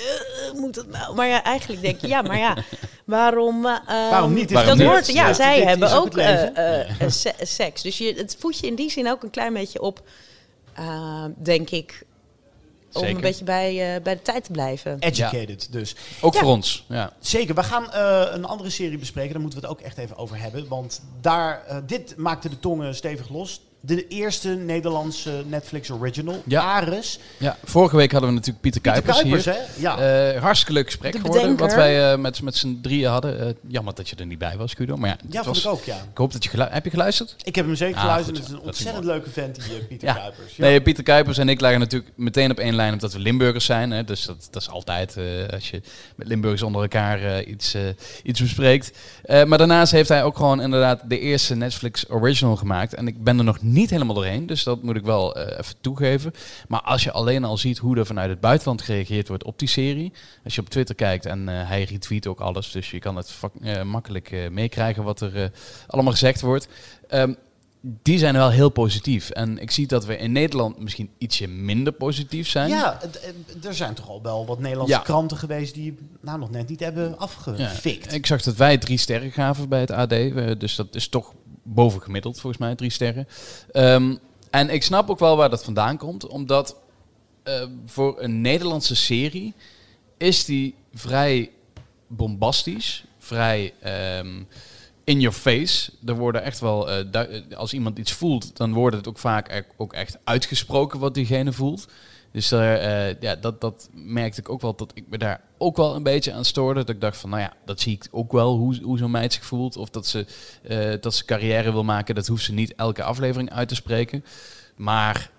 eh, moet het nou? Maar ja, eigenlijk denk je, ja, maar ja, [laughs] waarom? eh, Waarom niet? Waarom dat niet? hoort, ja, Ja, zij hebben ook eh, eh, eh, seks. Dus je, het voedt je in die zin ook een klein beetje op, denk ik, om Zeker. een beetje bij, eh, bij de tijd te blijven. Educated dus. Ook Ja. voor ons. Ja. Zeker, we gaan eh, een andere serie bespreken. Daar moeten we het ook echt even over hebben. Want daar, eh, dit maakte de tongen stevig los. De eerste Nederlandse Netflix original, Ja. Ares. ja, vorige week hadden we natuurlijk Pieter Pieter Kuipers, Kuipers, hier. hè? Ja. Eh, hartstikke leuk gesprek De geworden, wat wij eh, met, met z'n drieën hadden. Eh, jammer dat je er niet bij was, Guido. Maar ja, ja, vond was, ik ook, ja. ik hoop dat je geluisterd Heb je geluisterd? Ik heb hem zeker Ah, geluisterd. goed Het is een ontzettend leuke vent, die eh, Pieter Ja. Kuipers. Ja. Nee, Pieter Kuipers en ik lagen natuurlijk meteen op één lijn omdat we Limburgers zijn. Hè. Dus dat, dat is altijd eh, als je met Limburgers onder elkaar eh, iets, eh, iets bespreekt. Eh, maar daarnaast heeft hij ook gewoon inderdaad de eerste Netflix original gemaakt. En ik ben er nog niet helemaal doorheen, dus dat moet ik wel eh, even toegeven. Maar als je alleen al ziet hoe er vanuit het buitenland gereageerd wordt op die serie. Als je op Twitter kijkt en eh, hij retweet ook alles. Dus je kan het eh, makkelijk meekrijgen wat er allemaal gezegd wordt. Ehm, die zijn wel heel positief. En ik zie dat we in Nederland misschien ietsje minder positief zijn. Ja, er zijn toch al wel wat Nederlandse Ja. kranten geweest die nou nog net niet hebben Ja, afgefikt. Ik zag dat wij drie sterren gaven bij het AD. Dus dat is toch bovengemiddeld volgens mij, drie sterren. Ehm, en ik snap ook wel waar dat vandaan komt. Omdat eh, voor een Nederlandse serie is die vrij bombastisch. Vrij ehm, in your face. Er worden echt wel, eh, eh, als iemand iets voelt, dan wordt het ook vaak ook echt uitgesproken wat diegene voelt. Dus eh, ja, dat, dat merkte ik ook wel, dat ik me daar ook wel een beetje aan stoorde. Dat ik dacht van, nou ja, dat zie ik ook wel, hoe, hoe zo'n meid zich voelt. Of dat ze, eh, dat ze carrière wil maken, dat hoeft ze niet elke aflevering uit te spreken. Maar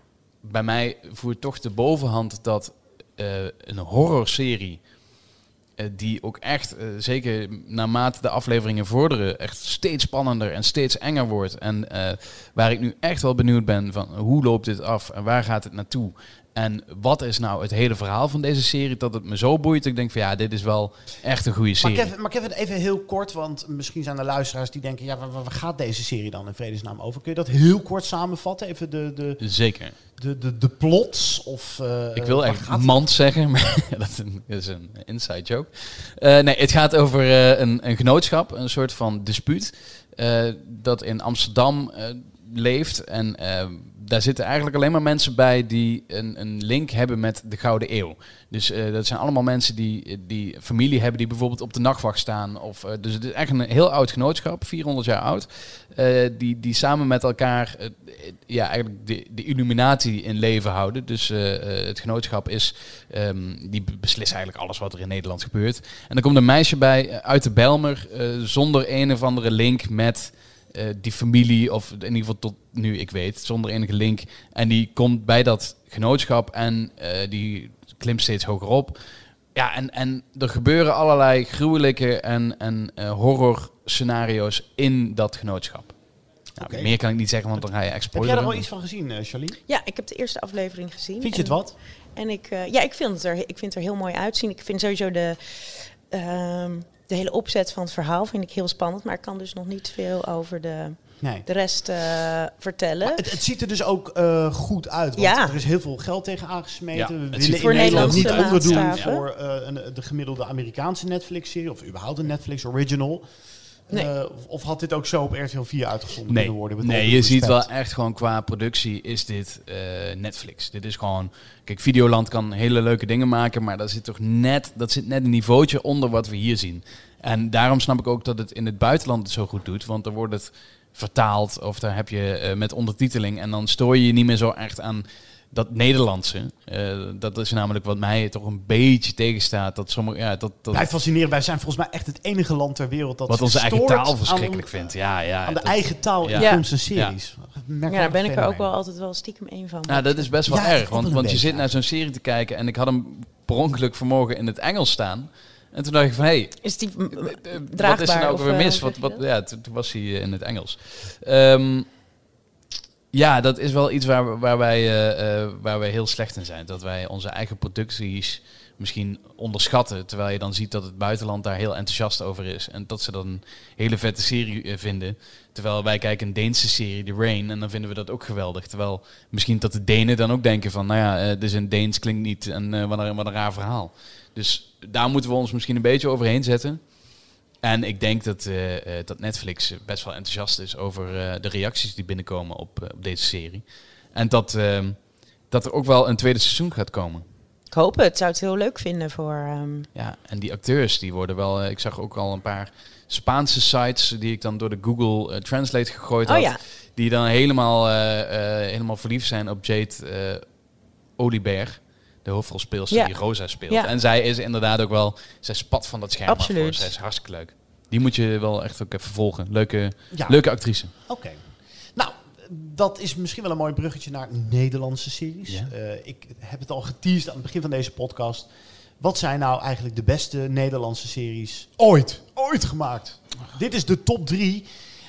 bij mij voert toch de bovenhand dat eh, een horrorserie... die ook echt, zeker naarmate de afleveringen vorderen, echt steeds spannender en steeds enger wordt. En waar ik nu echt wel benieuwd ben van hoe loopt dit af en waar gaat het naartoe? En wat is nou het hele verhaal van deze serie dat het me zo boeit? dat Ik denk van ja, dit is wel echt een goede Maar serie. Kevin, maar Kevin, even heel kort, want misschien zijn er luisteraars die denken, ja, waar, waar gaat deze serie dan in vredesnaam over? Kun je dat heel kort samenvatten? Even de, de, Zeker. de, de, de plots? Of, eh, Ik wil echt mand zeggen, maar [laughs] dat is een- inside joke. Eh, nee, het gaat over eh, een, een genootschap, een soort van dispuut, dat in Amsterdam leeft. En daar zitten eigenlijk alleen maar mensen bij die een, een link hebben met de Gouden Eeuw. Dus eh, dat zijn allemaal mensen die, die familie hebben die bijvoorbeeld op de nachtwacht staan. Of, eh, dus het is echt een heel oud genootschap, 400 jaar oud. eh, die, die samen met elkaar ja, eigenlijk de, de illuminatie in leven houden. Dus het genootschap is, ehm, die be- beslist eigenlijk alles wat er in Nederland gebeurt. En dan komt een meisje bij uit de Belmer zonder een of andere link met eh, die familie, of in ieder geval tot nu ik weet, zonder enige link. En die komt bij dat genootschap en eh, die klimt steeds hoger op. Ja, en, en er gebeuren allerlei gruwelijke en, en eh, horror scenario's in dat genootschap. Nou, Oké. Meer kan ik niet zeggen, want dan ga je echt Heb jij er wel iets van gezien, eh Charlene? Ja, ik heb de eerste aflevering gezien. Vind je het En- wat? En ik, eh, ja, ik vind, het er, ik vind het er heel mooi uitzien. Ik vind sowieso de, ehm, de hele opzet van het verhaal vind ik heel spannend. Maar ik kan dus nog niet veel over de, Nee. de rest eh, vertellen. Het, het ziet er dus ook eh, goed uit. Want Ja. er is heel veel geld tegen aangesmeten. Ja, we willen ziet in voor Nederland niet overdoen maatstaven. voor eh, een, de gemiddelde Amerikaanse Netflix-serie. Of überhaupt een Netflix original. Nee. Eh, of, had dit ook zo op RTL 4 uitgezonden Nee, kunnen worden? Nee je ziet wel echt gewoon qua productie is dit eh, Netflix. Dit is gewoon... Kijk, Videoland kan hele leuke dingen maken, maar dat zit toch net, dat zit net een niveautje onder wat we hier zien. En daarom snap ik ook dat het in het buitenland het zo goed doet, want dan wordt het vertaald of daar heb je eh, met ondertiteling en dan stoor je je niet meer zo echt aan dat Nederlandse. Eh, dat is namelijk wat mij toch een beetje tegenstaat. Dat sommige, ja, dat, dat, Blijft fascinerend. Wij zijn volgens mij echt het enige land ter wereld dat wat onze eigen taal verschrikkelijk vindt. Ja, ja. Aan de dat- eigen taal in Ja. films en series. ja, daar ben ik er ook wel altijd wel stiekem een van. Nou, dat is best wel Ja, erg. Want, want je zit naar zo'n serie te kijken en ik had hem per ongeluk vanmorgen in het Engels staan. En toen dacht ik van, hé, hey, is die mm, eh, wat draagbaar? is er nou ook weer eh, mis? hoe Wat, wat, ja, toen, toen was hij eh, in het Engels. Ehm, Ja, dat is wel iets waar, waar, wij, eh, eh, waar wij heel slecht in zijn. Dat wij onze eigen producties misschien onderschatten. Terwijl je dan ziet dat het buitenland daar heel enthousiast over is. En dat ze dan een hele vette serie eh, vinden. Terwijl wij kijken een Deense serie, The Rain, en dan vinden we dat ook geweldig. Terwijl misschien dat de Denen dan ook denken van... Nou ja, eh, dus een Deens klinkt niet en een, wat een raar verhaal. Dus daar moeten we ons misschien een beetje overheen zetten. En ik denk dat, eh, eh, dat Netflix best wel enthousiast is over eh, de reacties die binnenkomen op, op deze serie. En dat, ehm, dat er ook wel een tweede seizoen gaat komen. Ik hoop het. Zou het heel leuk vinden voor... ehm, Ja, en die acteurs die worden wel. ik zag ook al een paar Spaanse sites die ik dan door de Google Translate gegooid Oh had. ja. Die dan helemaal, helemaal verliefd zijn op Jade Oliberg. De hoofdrolspeelster Ja. die Rosa speelt. Ja. En zij is inderdaad ook wel. Zij spat van dat scherm Absoluut. Zij is hartstikke leuk. Die moet je wel echt ook even volgen. Leuke, Ja. leuke actrice. Oké. Nou, dat is misschien wel een mooi bruggetje naar Nederlandse series. Ja. Eh, ik heb het al geteased aan het begin van deze podcast. Wat zijn nou eigenlijk de beste Nederlandse series ooit, ooit gemaakt? Dit is de top drie.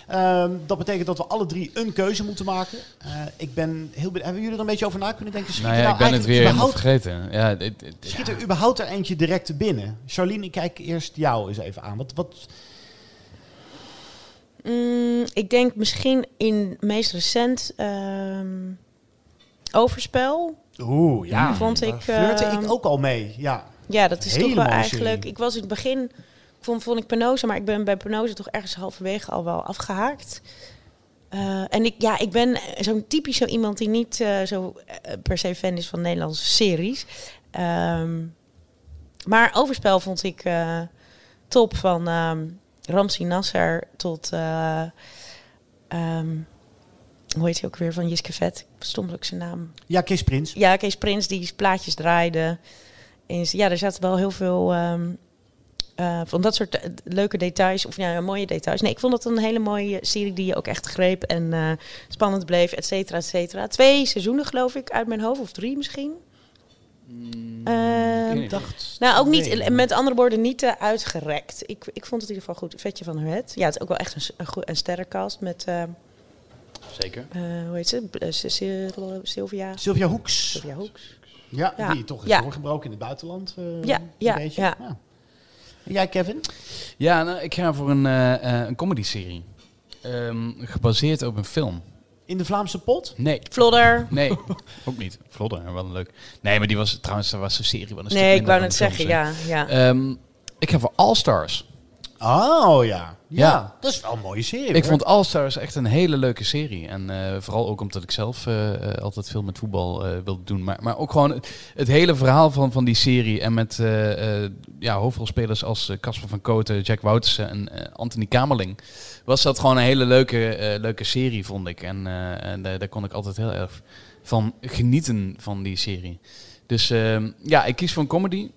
Ehm, dat betekent dat we alle drie een keuze moeten maken. Eh, ik ben heel benieuwd. Hebben jullie er een beetje over na kunnen denken? Schiet Nou er ja, ik ben het weer helemaal überhaupt- vergeten. Ja, dit, dit- Schiet ja. er überhaupt er eentje direct te binnen? Charlene, ik kijk eerst jou eens even aan. Wat, wat, mm, ik denk misschien in meest recent ehm, Overspel. Oeh, ja. Vond ik, flirte ehm, ik ook al mee. Ja. Ja, dat is Hele toch wel eigenlijk... serie. Ik was in het begin... Vond, vond ik Penoze, maar ik ben bij Penoze toch ergens halverwege al wel afgehaakt. Eh, en ik, ja, ik ben zo'n typisch zo iemand die niet eh, zo eh, per se fan is van Nederlandse series. Ehm, maar Overspel vond ik top van ehm Ramsi Nasser tot... eh, ehm, hoe heet hij ook weer? Van Jiske Vet. Ook zijn naam. Ja, Kees Prins. Ja, Kees Prins die plaatjes draaide. En ja, er zaten wel heel veel eh, van dat soort eh, leuke details. Of ja, mooie details. Nee, ik vond het een hele mooie serie die je ook echt greep. En eh, spannend bleef, et cetera, et cetera. Twee seizoenen geloof ik, uit mijn hoofd. Of drie misschien. Ehm, idee. dacht, nou, ook niet, nee. met andere woorden, niet eh, uitgerekt. Ik, ik vond het in ieder geval goed. Vetje van het. Ja, het is ook wel echt een, een, een sterrenkast met, eh, Zeker. eh, hoe heet ze? Sylvia. Sylvia Hoeks. Sylvia Hoeks. Ja, Ja. die toch is Ja. doorgebroken in het buitenland. eh, Ja, een ja, beetje. ja. En jij, Kevin? Ja, nou, ik ga voor een, eh, eh, een comedy-serie. Ehm, gebaseerd op een film. In de Vlaamse pot? Nee. Vlodder. Nee, [laughs] ook niet. Vlodder, wel een leuk. Nee, maar die was trouwens, dat was een serie. Wat een stuk Nee, ik wou net zeggen, ja. ja. Ehm, ik ga voor All Stars. Oh ja. ja. Ja. Dat is wel een mooie serie. Ik hoor. vond All Stars echt een hele leuke serie. En eh, vooral ook omdat ik zelf eh, eh, altijd veel met voetbal eh, wilde doen. Maar, maar ook gewoon het, het hele verhaal van, van die serie. En met ja, hoofdrolspelers als Casper van Kooten, Jack Woutersen en Anthony Kamerling. Was dat gewoon een hele leuke, leuke serie, vond ik. En, en daar, daar kon ik altijd heel erg van genieten van die serie. Dus ehm, ja, ik kies voor een comedy.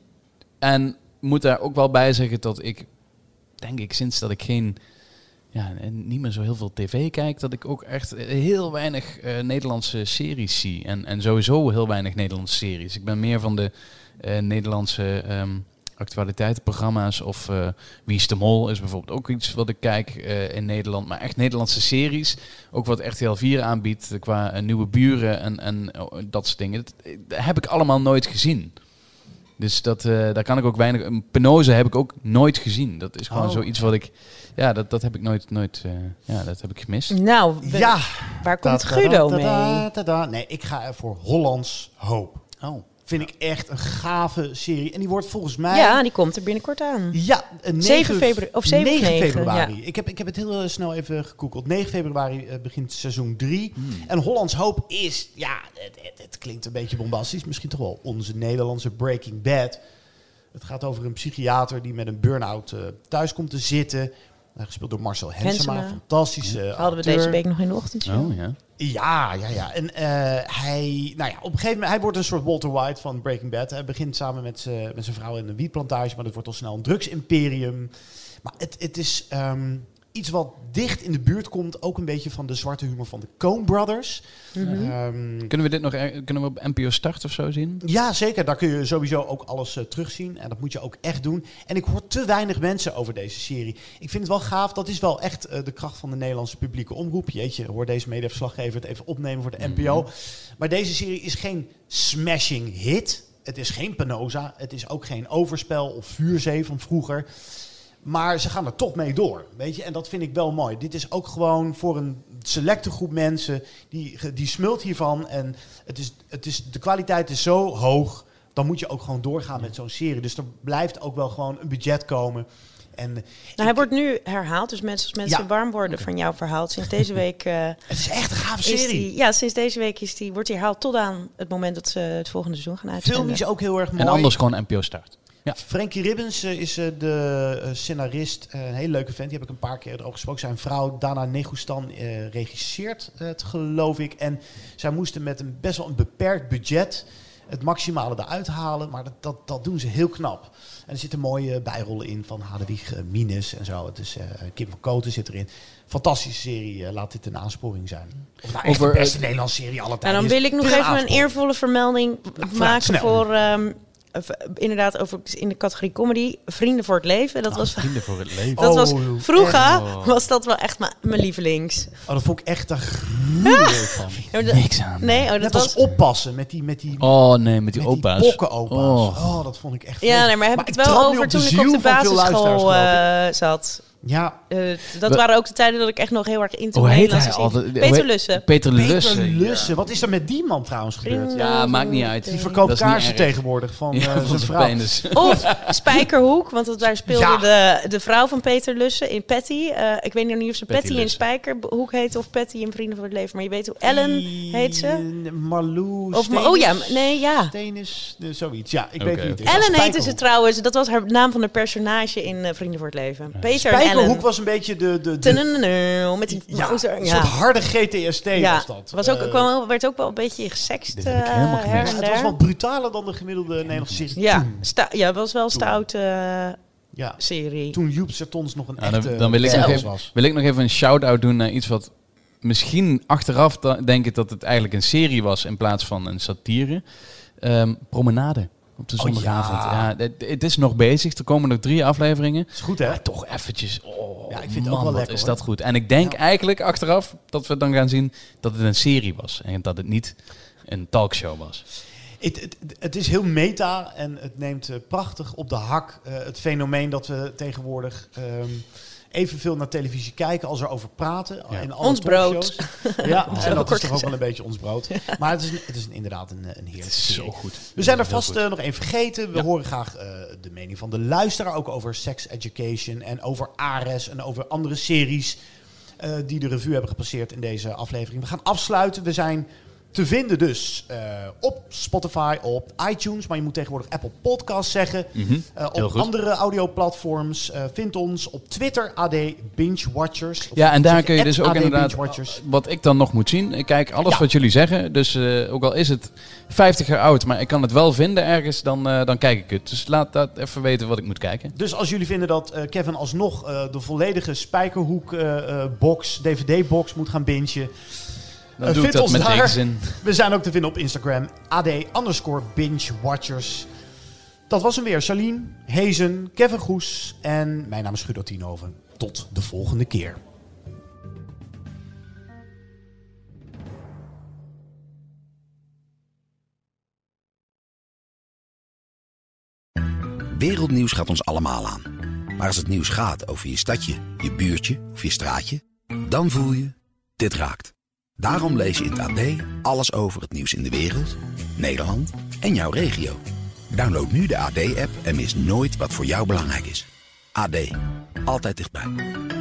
En moet daar ook wel bij zeggen dat ik, denk ik, sinds dat ik geen ja, en niet meer zo heel veel tv kijk, dat ik ook echt heel weinig eh, Nederlandse series zie. En, en sowieso heel weinig Nederlandse series. Ik ben meer van de eh, Nederlandse ehm, actualiteitenprogramma's. Of eh, Wie is de Mol is bijvoorbeeld ook iets wat ik kijk in Nederland. Maar echt Nederlandse series. Ook wat RTL 4 aanbiedt qua nieuwe buren en, en oh, dat soort dingen. Dat heb ik allemaal nooit gezien. Dus dat, eh, daar kan ik ook weinig... Een Penose heb ik ook nooit gezien. Dat is gewoon Oh. zoiets wat ik... Ja, dat, dat heb ik nooit... nooit eh, ja, dat heb ik gemist. Nou, we- Ja. waar komt Guido mee? Nee, ik ga er voor Hollands Hoop. Oh. Vind ik echt een gave serie. En die wordt volgens mij... Ja, die komt er binnenkort aan. Ja, een 7 9 februari- of 7 of 9, februari. Ik, heb, ik heb het heel eh, snel even gegoogeld. 9 februari eh, begint seizoen 3. Hmm. En Hollands Hoop is, ja, het, het, het klinkt een beetje bombastisch. Misschien toch wel onze Nederlandse Breaking Bad. Het gaat over een psychiater die met een burn-out eh, thuis komt te zitten. Gespeeld door Marcel Hensema. Hensema. Fantastische Hadden we deze week nog in de ochtendshow. Oh, ja. Ja, ja, ja. En eh, hij, nou ja, op een gegeven moment, hij wordt een soort Walter White van Breaking Bad. Hij begint samen met zijn vrouw in een wietplantage, maar dat wordt al snel een drugsimperium. Maar het, het is, ehm, iets wat dicht in de buurt komt, ook een beetje van de zwarte humor van de Coen Brothers. Ehm, Kunnen we dit nog er- kunnen we op NPO Start of zo zien? ja, zeker. Daar kun je sowieso ook alles eh, terugzien. En dat moet je ook echt doen. En ik hoor te weinig mensen over deze serie. Ik vind het wel gaaf. Dat is wel echt eh, de kracht van de Nederlandse publieke omroep. Jeetje, hoor deze mediaverslaggever het even opnemen voor de NPO. Maar deze serie is geen smashing hit. Het is geen Penosa. Het is ook geen overspel of vuurzee van vroeger. Maar ze gaan er toch mee door, weet je. En dat vind ik wel mooi. Dit is ook gewoon voor een selecte groep mensen die, die smult hiervan. En het is, het is, de kwaliteit is zo hoog, dan moet je ook gewoon doorgaan met zo'n serie. Dus er blijft ook wel gewoon een budget komen. En Nou, hij wordt nu herhaald, dus mensen, als mensen Ja. warm worden van jouw verhaal. Sinds deze week eh, het is echt een gave is serie. die, ja, sinds deze week is die, wordt hij herhaald tot aan het moment dat ze het volgende seizoen gaan uitzenden. Film is ook heel erg mooi. En anders gewoon NPO Start. Ja. Frankie Ribbens eh, is eh, de eh, scenarist. Een hele leuke vent. Die heb ik een paar keer erover gesproken. Zijn vrouw Dana Negustan eh regisseert het, geloof ik. En zij moesten met een best wel een beperkt budget het maximale eruit halen. Maar dat, dat, dat doen ze heel knap. En er zitten mooie bijrollen in van Hadewig eh, Mines en zo. Het is, eh, Kim van Koten zit erin. Fantastische serie. laat dit een aansporing zijn. Of nou echt Over, de beste Nederlandse serie aller En tijden dan is. wil ik nog even een eervolle vermelding vraag, maken snel. voor, ehm, eh, inderdaad, over in de categorie comedy, Vrienden voor het Leven. Dat was, Vrienden voor het [laughs] leven. dat was Oh, vroeger echt? was dat wel echt mijn mijn lievelings. Oh, dat vond ik echt een [laughs] gruwelijk van. Ja, maar dat- Niks aan. Nee, oh, dat Net was. als oppassen met die, met die, Oh nee, met die met die opa's. bokkenopa's. Oh. Oh. dat vond ik echt Ja, nee, maar heb ik het wel over toen ik op de basisschool eh, zat. Ja, Eh, dat We- waren ook de tijden dat ik echt nog heel erg into Hoe heet hij altijd? Peter Lussen. Peter Lussen. Wat is er met die man trouwens gebeurd? Ja, maakt niet uit. Die verkoopt kaarsen tegenwoordig van eh, Ja, van zijn zijn vrouw. penis. [laughs] [laughs] Of Spijkerhoek, want dat, daar speelde Ja. de, de vrouw van Peter Lussen in Patty. Eh, ik weet nog niet of ze Patty Patty, in. Spijkerhoek heet of Patty in Vrienden voor het Leven. Maar je weet hoe Ellen heet ze. Marlou Of, oh ja, nee, ja. Steenis, eh, zoiets. Ja, ik weet niet. Ellen heette ze trouwens. Dat was haar naam van de personage in eh, Vrienden voor het Leven. Peter Ellen. was een beetje de... de, de Met die ja, motor, een ja. soort harde GTST ja. was dat. Was ook, Eh, kwam, werd ook wel een beetje gesext eh, her gemist. en het was wel brutaler dan de gemiddelde Nederlandse serie Ja, ja, het was wel een stoute eh, Ja, serie. toen Joep Sertons nog een Nou, dan, echte dan wil, ik nog even, was. wil ik nog even een shout-out doen naar iets wat misschien achteraf denk ik dat het eigenlijk een serie was in plaats van een satire. Ehm, promenade op de Oh, zondagavond. ja. ja. het, het is nog bezig. Er komen nog drie afleveringen. Is goed, hè? Maar toch eventjes. Oh, Ja, ik vind het ook wel lekker, is hoor. dat goed. En ik denk Ja. eigenlijk achteraf dat we dan gaan zien dat het een serie was. En dat het niet een talkshow was. Het, het, het is heel meta en het neemt eh, prachtig op de hak eh, het fenomeen dat we tegenwoordig ehm, evenveel naar televisie kijken als erover praten. Ja. In alle Ons brood. talkshows. Ja, en [laughs] dat is toch ook wel een beetje ons brood. [laughs] Maar het is, een, het is een, inderdaad een, eh, een heerlijke Het is serie. zo goed. We zijn er vast eh, nog één vergeten. We Ja. horen graag eh, de mening van de luisteraar. Ook over sex education en over Ares en over andere series eh, die de revue hebben gepasseerd in deze aflevering. We gaan afsluiten. We zijn te vinden dus eh, op Spotify, op iTunes. Maar je moet tegenwoordig Apple Podcasts zeggen. Mhm. Eh, op andere audioplatforms. eh vind ons op Twitter, AD Binge Watchers. Ja, en daar kun je dus ook AD inderdaad wat ik dan nog moet zien. Ik kijk alles Ja. wat jullie zeggen. Dus ook al is het 50 jaar oud, maar ik kan het wel vinden ergens, dan, dan kijk ik het. Dus laat dat even weten wat ik moet kijken. Dus als jullie vinden dat Kevin alsnog de volledige Spijkerhoek eh, eh, box, DVD-box moet gaan bingen. Dan Eh, doe ik dat met tegenzin. We zijn ook te vinden op Instagram. AD underscore binge watchers. Dat was hem weer. Charlene, Hezen, Kevin Goes en mijn naam is Guido Tienhoven. Tot de volgende keer. Wereldnieuws gaat ons allemaal aan. Maar als het nieuws gaat over je stadje, je buurtje of je straatje, dan voel je, dit raakt. Daarom lees je in het AD alles over het nieuws in de wereld, Nederland en jouw regio. Download nu de AD-app en mis nooit wat voor jou belangrijk is. AD, altijd dichtbij.